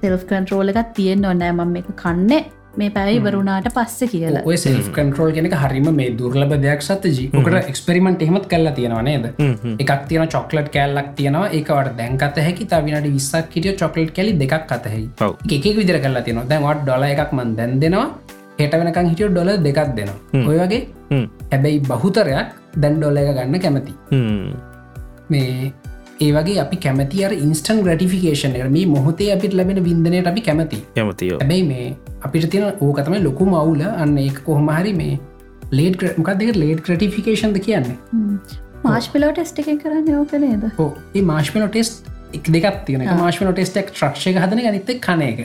සෙල්් කන්ට්‍රෝල එකත් තියෙන්න්න ඕනෑ. මම එක කන්නේ මේ පැයි වරුණාට පස්ස කියලා. ඔය සෙල් කන්ට්‍රෝල් කෙනෙක හරිම මේ දුර්ලබ දෙයක් සත්තජී කට එක්ස්පෙරිමෙන්ට් එහෙමත් කල්ලා තියෙනවා නේද? එකක් තියෙන චොක්ලට් කෑල්ලක් තියෙනවා. ඒකට දැන්කත හැකි තවිනට විස්සක් හිටිය චොකලට් කෙලි දෙකක් අතහෙයි එකක් විදිර කල්ලා තියෙනවා. දැන්වට ඩොල එකක් මන් දැන් දෙනවා. හෙට වෙනකං හිටියෝ ඩොල දෙකක් දෙනවා. ඔය වගේ හැබැයි බහුතරයක් දැන් ඩොල එක ගන්න කැමති. මේ ඒ වගේ අපි කැමති අර ඉන්ස්ටන් ග්‍රටිෆිකේෂන් මේ මොහොතේ අපිට ලැබෙන විින්දනයට අපි කැමති. කැමතිය ඇබැයි මේ අපිට තියෙන ඕකතම ලොකු මවුල. අන්න ඒ කොහොමහරි මේ ලේට මොකක් දෙක ලේට් ක්‍රටිෆිකේෂන්ද කියන්නේ? මාශ්පිලෝ ටෙස්ට එක කරන්න යෝක නේද? ඕ ඒ මාශ්මලෝ ටෙස්ට එක් දෙකක් තියෙන මාශ්මලෝ ටෙස්ටක් ්‍රක්ෂය හදන ගනිත කන එක.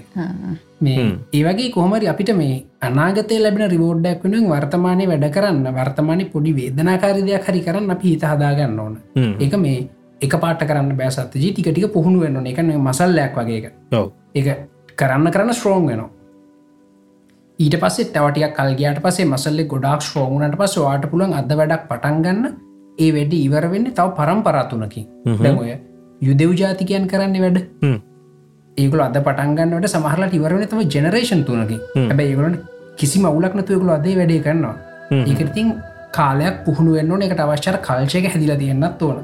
මේ ඒවගේ කොහමරි අපිට මේ අනාගතය ලැබෙන රිවෝඩ්ඩක් වනුවෙන් වර්තමානය වැඩ කරන්න වර්තමානය පොඩි වේදනාකාරදයක් හරි කරන්න අපි හිත හදාගන්න ඕන. එක මේ එක පාට කරන්න බෑසත්ජී ටික ටික පුහුණු වෙන්න එකන මසල්ලයක් වගේ එක. කරන්න කරන්න ස්ට්‍රෝන් වෙනවා. ඊට පස්සේ තවටිය කල්ගේට පසේ මසල්ලෙ ගොඩක් ශ්‍රෝගුණට පස වාට පුළන් අද වැඩක් පටන්ගන්න ඒ වැඩි ඉවර වෙන්න තව පරම්පරාතුනකින් දැමය යුදෙව් ජාතිකයන් කරන්න වැඩ. ඒකල අද පටන්ගන්නට සමහරලා ඉවරන තම ජනරේෂන් තුනකි හැබැ ඒගලට කිසි මවුලක් නතුයකුළු අදේ වැඩේ කරනවා. ඒකතින් කාලයක් පුහුණු වෙන්න එකට අවශ්‍යර කල්චයක හැදිලා තියෙන්න්නත් ඕන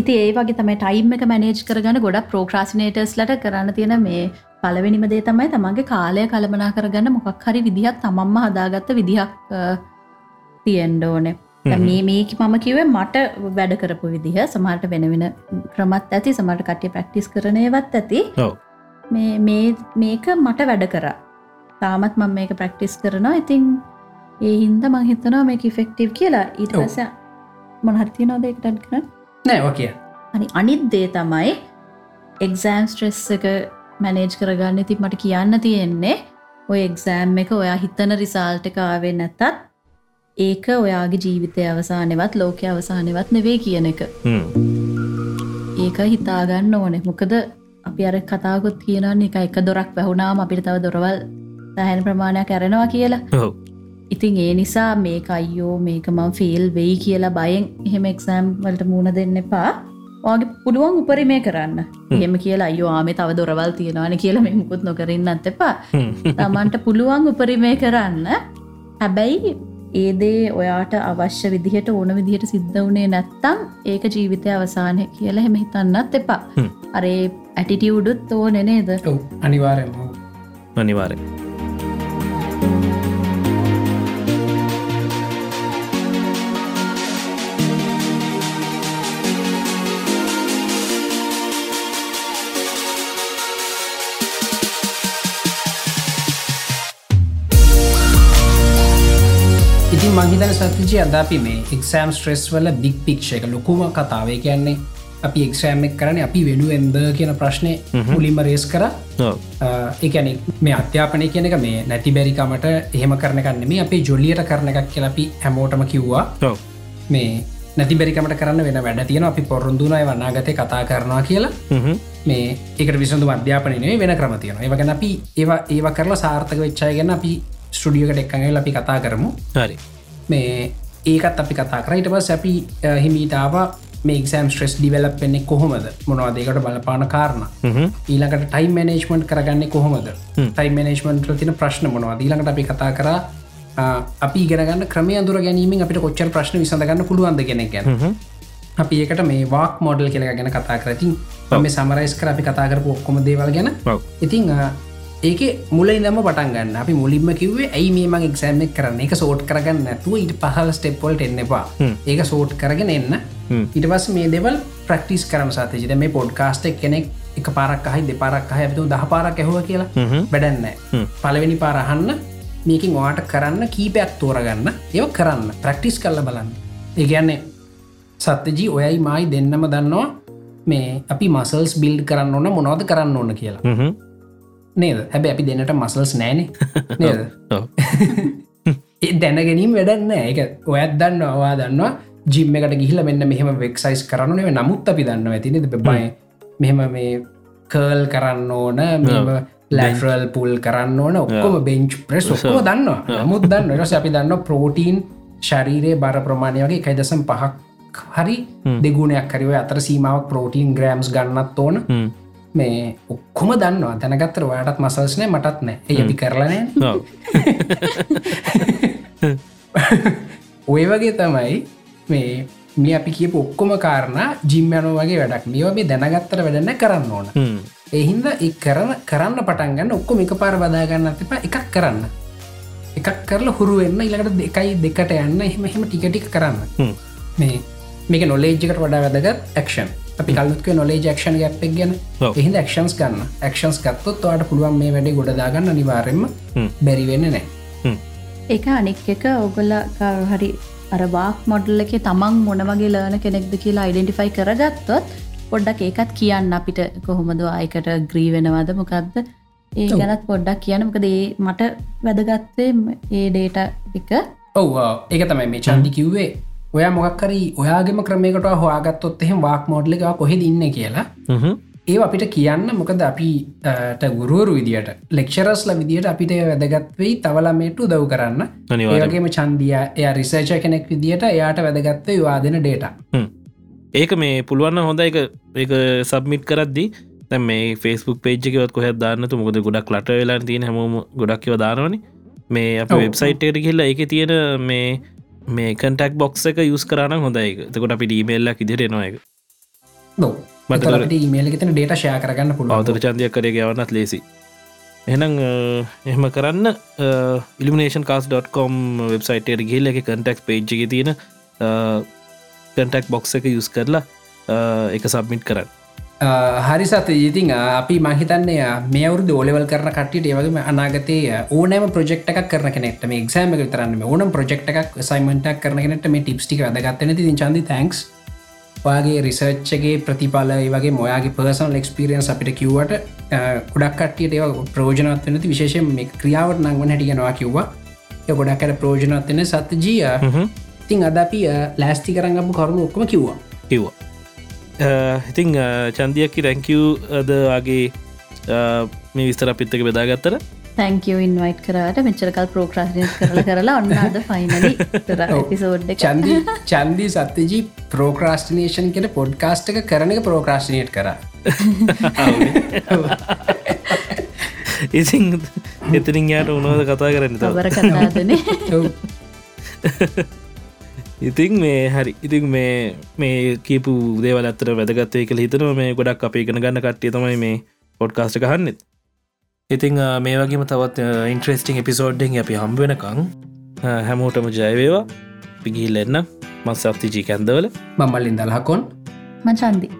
ඉති ඒ වගේ තමයි ටයිම් එක මැනේජ් කරගන්න ගොඩක් ප්‍රෝක්‍රාසිනේටර්ස් ලට කරන්න තියෙන මේ පලවෙනිම දේ තමයි තමන්ගේ කාලය කළමනා කරගන්න මොකක් හරි විදිහක් තමම්ම හදාගත්ත විදිහක් තියෙන්ඩෝනේ මේ මේක මම කිවේ මට වැඩ කරපු විදිහ සමහට වෙනවෙන ක්‍රමත් ඇති සමට කට්ටිය ප්‍රක්ටිස් කරනයවත් ඇති. මේක මට වැඩ කර. තාමත් මම මේක ප්‍රක්ටිස් කරනවා. ඉතින් ඒ හින්ද මං හිතනවා මේක ෆෙක්ටිව් කියලා. ඊට පස මොනහර්තිය නොදෙක්ටන් කරන්න නෑව කිය. අනි අනිත් දේ තමයි එක්සෑම් ස්ට්‍රෙස් එක මැනේජ් කරගන්න ති මට කියන්න තියෙන්නේ ඔය එක්සෑම් එක ඔයා හිතන රිසාල්ට කාවේ නැතත් ඒක ඔයාගේ ජීවිතය අවසානවත් ලෝකය අවසානවත් නෙවේ කියන එක. ඒක හිතාගන්න ඕනෙ. මොකද අපි අර කතාගොත් කියනන්න එක එක දොරක් වැැහුණාම අපිට තව දොරවල් තැහැන් ප්‍රමාණයක් ඇරෙනවා කියලා ඉතින් ඒ නිසා මේක අයියෝ මේක මං ෆිල් වෙයි කියලා බයෙන් එහෙම එක්සෑම් වලට මුණ දෙන්න එපා. වගේ පුළුවන් උපරිමය කරන්න. එහෙම කියලා අයෝ ආමේ තව දොරවල් තියෙනවාන කියලා මේ මුකුත් නොකරන්නත් එපා. තමන්ට පුළුවන් උපරිමය කරන්න. හැබැයි ඒදේ ඔයාට අවශ්‍ය විදිහට ඕන විදිහට සිද්ධ වනේ නැත්තම් ඒක ජීවිතය අවසානය කියලා හෙම හිතන්නත් එපා. අරේ ඇටිටියවුඩුත් ඕ නෙනේද අනිවාරයම අනිවාරය මංහිතන සතිජය අද අපි මේ එක්සෑම් ස්ට්‍රෙස් වල බික් පික්ෂ එක ලොකුම කතාවේ කියන්නේ. අපි එක්ෂෑම් එක් කරන අපි වෙනුවෙන්ද කියන ප්‍රශ්නය මුලින්ම රේස් කර. එකන මේ අධ්‍යාපනය කියන එක මේ නැති බැරිකමට එහෙම කරනකන්න මේ අපේ ජොලියට කරන එකක් කියලපි හැමෝටම කිව්වා. මේ නැති බැරිකමට කරන්න වෙන වැඩ තියෙන අපි පොරුන්දුනයි වන්නාගතය කතා කරනවා කියලා. මේ ඒකට විසඳු අධ්‍යාපනය වෙන ක්‍රම තියෙන ඒවගැන අපි ඒවා ඒව කරලා සාර්ථක වෙච්චාය ගැන අපි ස්ටඩියකට එක්කඟල් අපි කතා කරමු. හරි මේ ඒකත් අපි කතා කරයිට පස් අපි හිමීටාව මේක්ෂම් ස්ට්‍රෙස් ඩිවලප් වෙන්නේ කොහොමද? මොනවාදේකට බලපාන කාරණ? ඊළඟට ටයිම් මනේජ්මන්ට් කරගන්න කොහොමද? ටයි මනේජ්මන්ට් තින ප්‍රශ්න මොනවා ඊළඟට අපි කතා කර අපි ගෙනගන්න ක්‍රම අදුර ගැනීම අපිට කොච්චර ප්‍රශ්න විසඳගන්න පුළුවන්ද ගෙන. ගැන අපි ඒකට මේ වාක් මෝඩල් කියල ගැන කතා කරතින් මේ සමරයිස් කර අපි කතා කරපු ඔක්කොම දේවල් ගැන. ඉතිං ඒක මුල ඉදම පටන් ගන්න. අපි මුලින්ම කිවේ ඇයි මේ මං එක්සෑම කරන්න? එක සෝට් කරගන්න නැතුව ඉට පහල ස්ටෙප්පොල්ට එන්නවා ඒක සෝට් කරගෙන එන්න. ඉට පස් මේ දෙවල් ප්‍රක්ටිස් කරන සතතිජද මේ පොඩ්කාස්ටක් කෙනෙක් එක පාරක් අහයි දෙපාරක් අහ ඇතු දහ පාරක් ඇහුව කියලා. වැඩන්න පලවෙනි පාරහන්න මේකින් වාට කරන්න කීපයක් තෝරගන්න. ඒව කරන්න. ප්‍රක්ටිස් කල්ල බලන්න. ඒගැන්නේ සත්‍යජී ඔයයි මයි දෙන්නම දන්නවා මේ අපි මසල්ස් බිල්් කරන්න ඕන මොනවද කරන්න ඕන කියලා නේද? හැබ අපි දෙන්නට මසල්ස් නෑන. නේද? දැනගැනීම් වැඩන්න එක ඔයත් දන්න අවා දන්නවා. ජිම්ම එකට ගිහිල මෙන්න මෙහම වෙක්සයිස් කරනුනේ නමුත් අපි දන්න ඇතිනද බයි මෙහෙම මේ කර්ල් කරන්න ඕන මෙම ලැෆරල් පුල් කරන්න ඕන. ඔක්කොම බෙන්ච් ප්‍රෙස් ඔක්කම දන්නවා. නමුත් දන්න රස අපි දන්න ප්‍රෝටීන් ශරීරයේ බර ප්‍රමාණය වගේ කයිදසම් පහක් හරි දෙගුණයක් හරිව අතර සීමාවක් ප්‍රෝටීන් ග්‍රෑම්ස් ගන්නත් ඕන මේ ඔක්කොම දන්නවා. තැනගත්තර ඔයාටත් මසල්ස්නය මටත් නෑ. අපි කරලනෑ <laughs> <laughs> ඔය වගේ තමයි මේ මේ අපි කියපු ඔක්කොම කාරණ ජිම්යනෝ වගේ වැඩක්. මේවා මේ දැනගත්තර වැඩන්න කරන්න ඕන. එහින්ද එක් කරන කරන්න පටන්ගන්න ඔක්කොම එක පාර බදාගන්න තිප එකක් කරන්න. එකක් කරලා හුරු වෙන්න ඉළඟට දෙකයි දෙකට යන්න එහෙම එහෙම ටිකටික් කරන්න. මේ මේක නොලේජ්කට වඩා වැදගත් ක්ෂන් අපි කල්ුත්ක නොලේ ක්ෂන් ගැප්ක් ගැන. එහිද ක්ෂන්ස් ගන්න. ක්ෂන්ස් ගත්තොත් වාට පුළුවන් මේ වැඩි ගොඩදාගන්න නිවාරෙන්ම බැරිවෙන්න නෑ ඒක අනෙක් එක ඔගොල්ල හරි අරවාක් මොඩල් එක තමන් මොන වගේ ලර්න කෙනෙක්ද කියලා අයිඩෙන්ටිෆයි කරගත්තොත් පොඩ්ඩක් ඒකත් කියන්න අපිට කොහොමද අයකට ග්‍රී වෙනවාද? මොකක්ද ඒ ගැනත් පොඩ්ඩක් කියන මොකද ඒ මට වැදගත්තේ ඒ ඩේට එක. ඔව ඒක තමයි මේ චන්දි කිව්වේ ඔය මොක්කරි ඔයාගේම ක්‍රමයකට හවාගත්තොත් එහෙම වාක් මෝඩ්ල එක කොහෙද ඉන්න කියලා. ඒ අපිට කියන්න මොකද අපිට ගුරුවරු විදිට ලෙක්ෂරස්ල විදිට අපිට වැදගත්වෙයි තවලමේට දව් කරන්න. ඒවගේම චන්දිය එය රිසර්ච කෙනෙක් විදිට එයාට වැදගත්වේ වාදන ඩේට ඒක මේ පුළුවන්න හොඳ එක එක සබ්මිට් කරද්දි මේ ෆස්බුක් පේජ්කවත් කොහ දාන්නතු මොකද ගොඩක් ලට වෙලා තියෙන හැමෝම ගොඩක්ව දානවන. මේ අප වෙබ්සයිට් එකට කියල්ලා එක තියෙන මේ මේ කටක් බොක්ස එක යුස් කරන හොඳයි තකොට අපි ඩීමේල්ලක් ඉදිර මට මේල තන ඩේට ශය කරගන්න පුළුව අවතර චන්දයක් කර ගවන්නත් ලේසි. එනම් එහෙම කරන්න ඉලිනේෂන් කාස්.කොම් වෙබ්සයිටයට ගිල්ල එක කටක් පේජ්ජි තියෙන කටක් බොක්ස එක යුස් කරලා එක සබ්මිට් කරන්න හරි සත. ඉතින් අපි මහිතන්නේ මේවරු දෝලවල් කරන කටියට ඒවගේම අනාගතය ඕනෑම ප්‍රජෙක්් එකක් කරන කෙනෙක්ට මේ එක්ෂෑම කරන්න ඕනම් ප්‍රජෙක්් එකක් සයිමටක් කරන කෙනෙට මේ ටිප්ටික දගත්තන ති චන්දි තැන්ක්ස් වාගේ රිසර්ච්චගේ ප්‍රතිඵල වගේ මොයාගේ පර්සනල් එක්ස්පිරියන්ස් අපිට කිව්වට ගොඩක් කටියට ඒව ප්‍රෝජනත් වෙනති විශේෂ මේ ක්‍රියාවට නංවන හැටිගෙනවා කිව්වා. ගොඩක්කට ප්‍රෝජනත් වෙන සත්ත ජිය ඉතින් අද අපි ලෑස්ති කරගපු කරුණු ඔක්කම කිව්වා. කිව්වා ඉතිං චන්දියකි රැංකව් අදගේ මේ විස්තර පිත්තක බෙදාගත්තර තැංකව ඉන්වයිට් කරට. මෙච්චරකල් ප්‍රෝක්‍රාශනය කරල කරලා ඔන්න අද ෆයිනලි චන්දී චන්දී සත්‍යජී ප්‍රෝක්‍රස්ටිනේෂන් කෙන පොඩ්කාස්ට් එක කරන එක ප්‍රෝක්‍රශ්නයට කර. ඉසින් එතරින් යාට උනෝද කතා කරන්න තවර කතාදන <laughs> ඉතින් මේ හරි ඉතින් මේ මේ කීපු දේවල් අත්තර වැදගත්තය කළ හිතනව මේ ගොඩක් අපේ ඉගෙන ගන්න කට්ටිය තමයි මේ පොඩ්කාස්ට කහන්නෙත් ඉතිං මේ වගේම තවත් ඉන්ට්‍රස්ටිං එපිසෝඩ්ඩෙන් අපි හම්බෙනකං හැමෝටම ජයවේවා පිගිහිල්ලෙන්න මත් සක්තිජී කැන්දවල. මමල්ලින් දල්හකොන් මචන්දී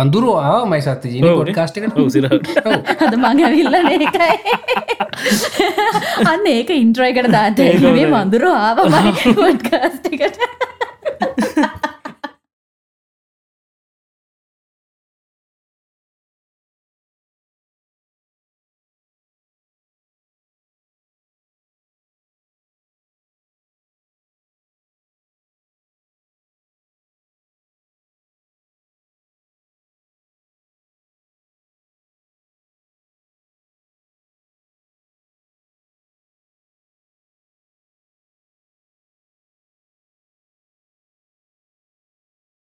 පඳුරු ආව මයි සත්‍ය ජීන පොඩ්කාස්ටිකට හද මඟවිල්ල ඒකයි. <laughs> අන්න ඒක ඉන්ට්‍රයිකට දාට මේ මඳුරු ආව පොඩ්කා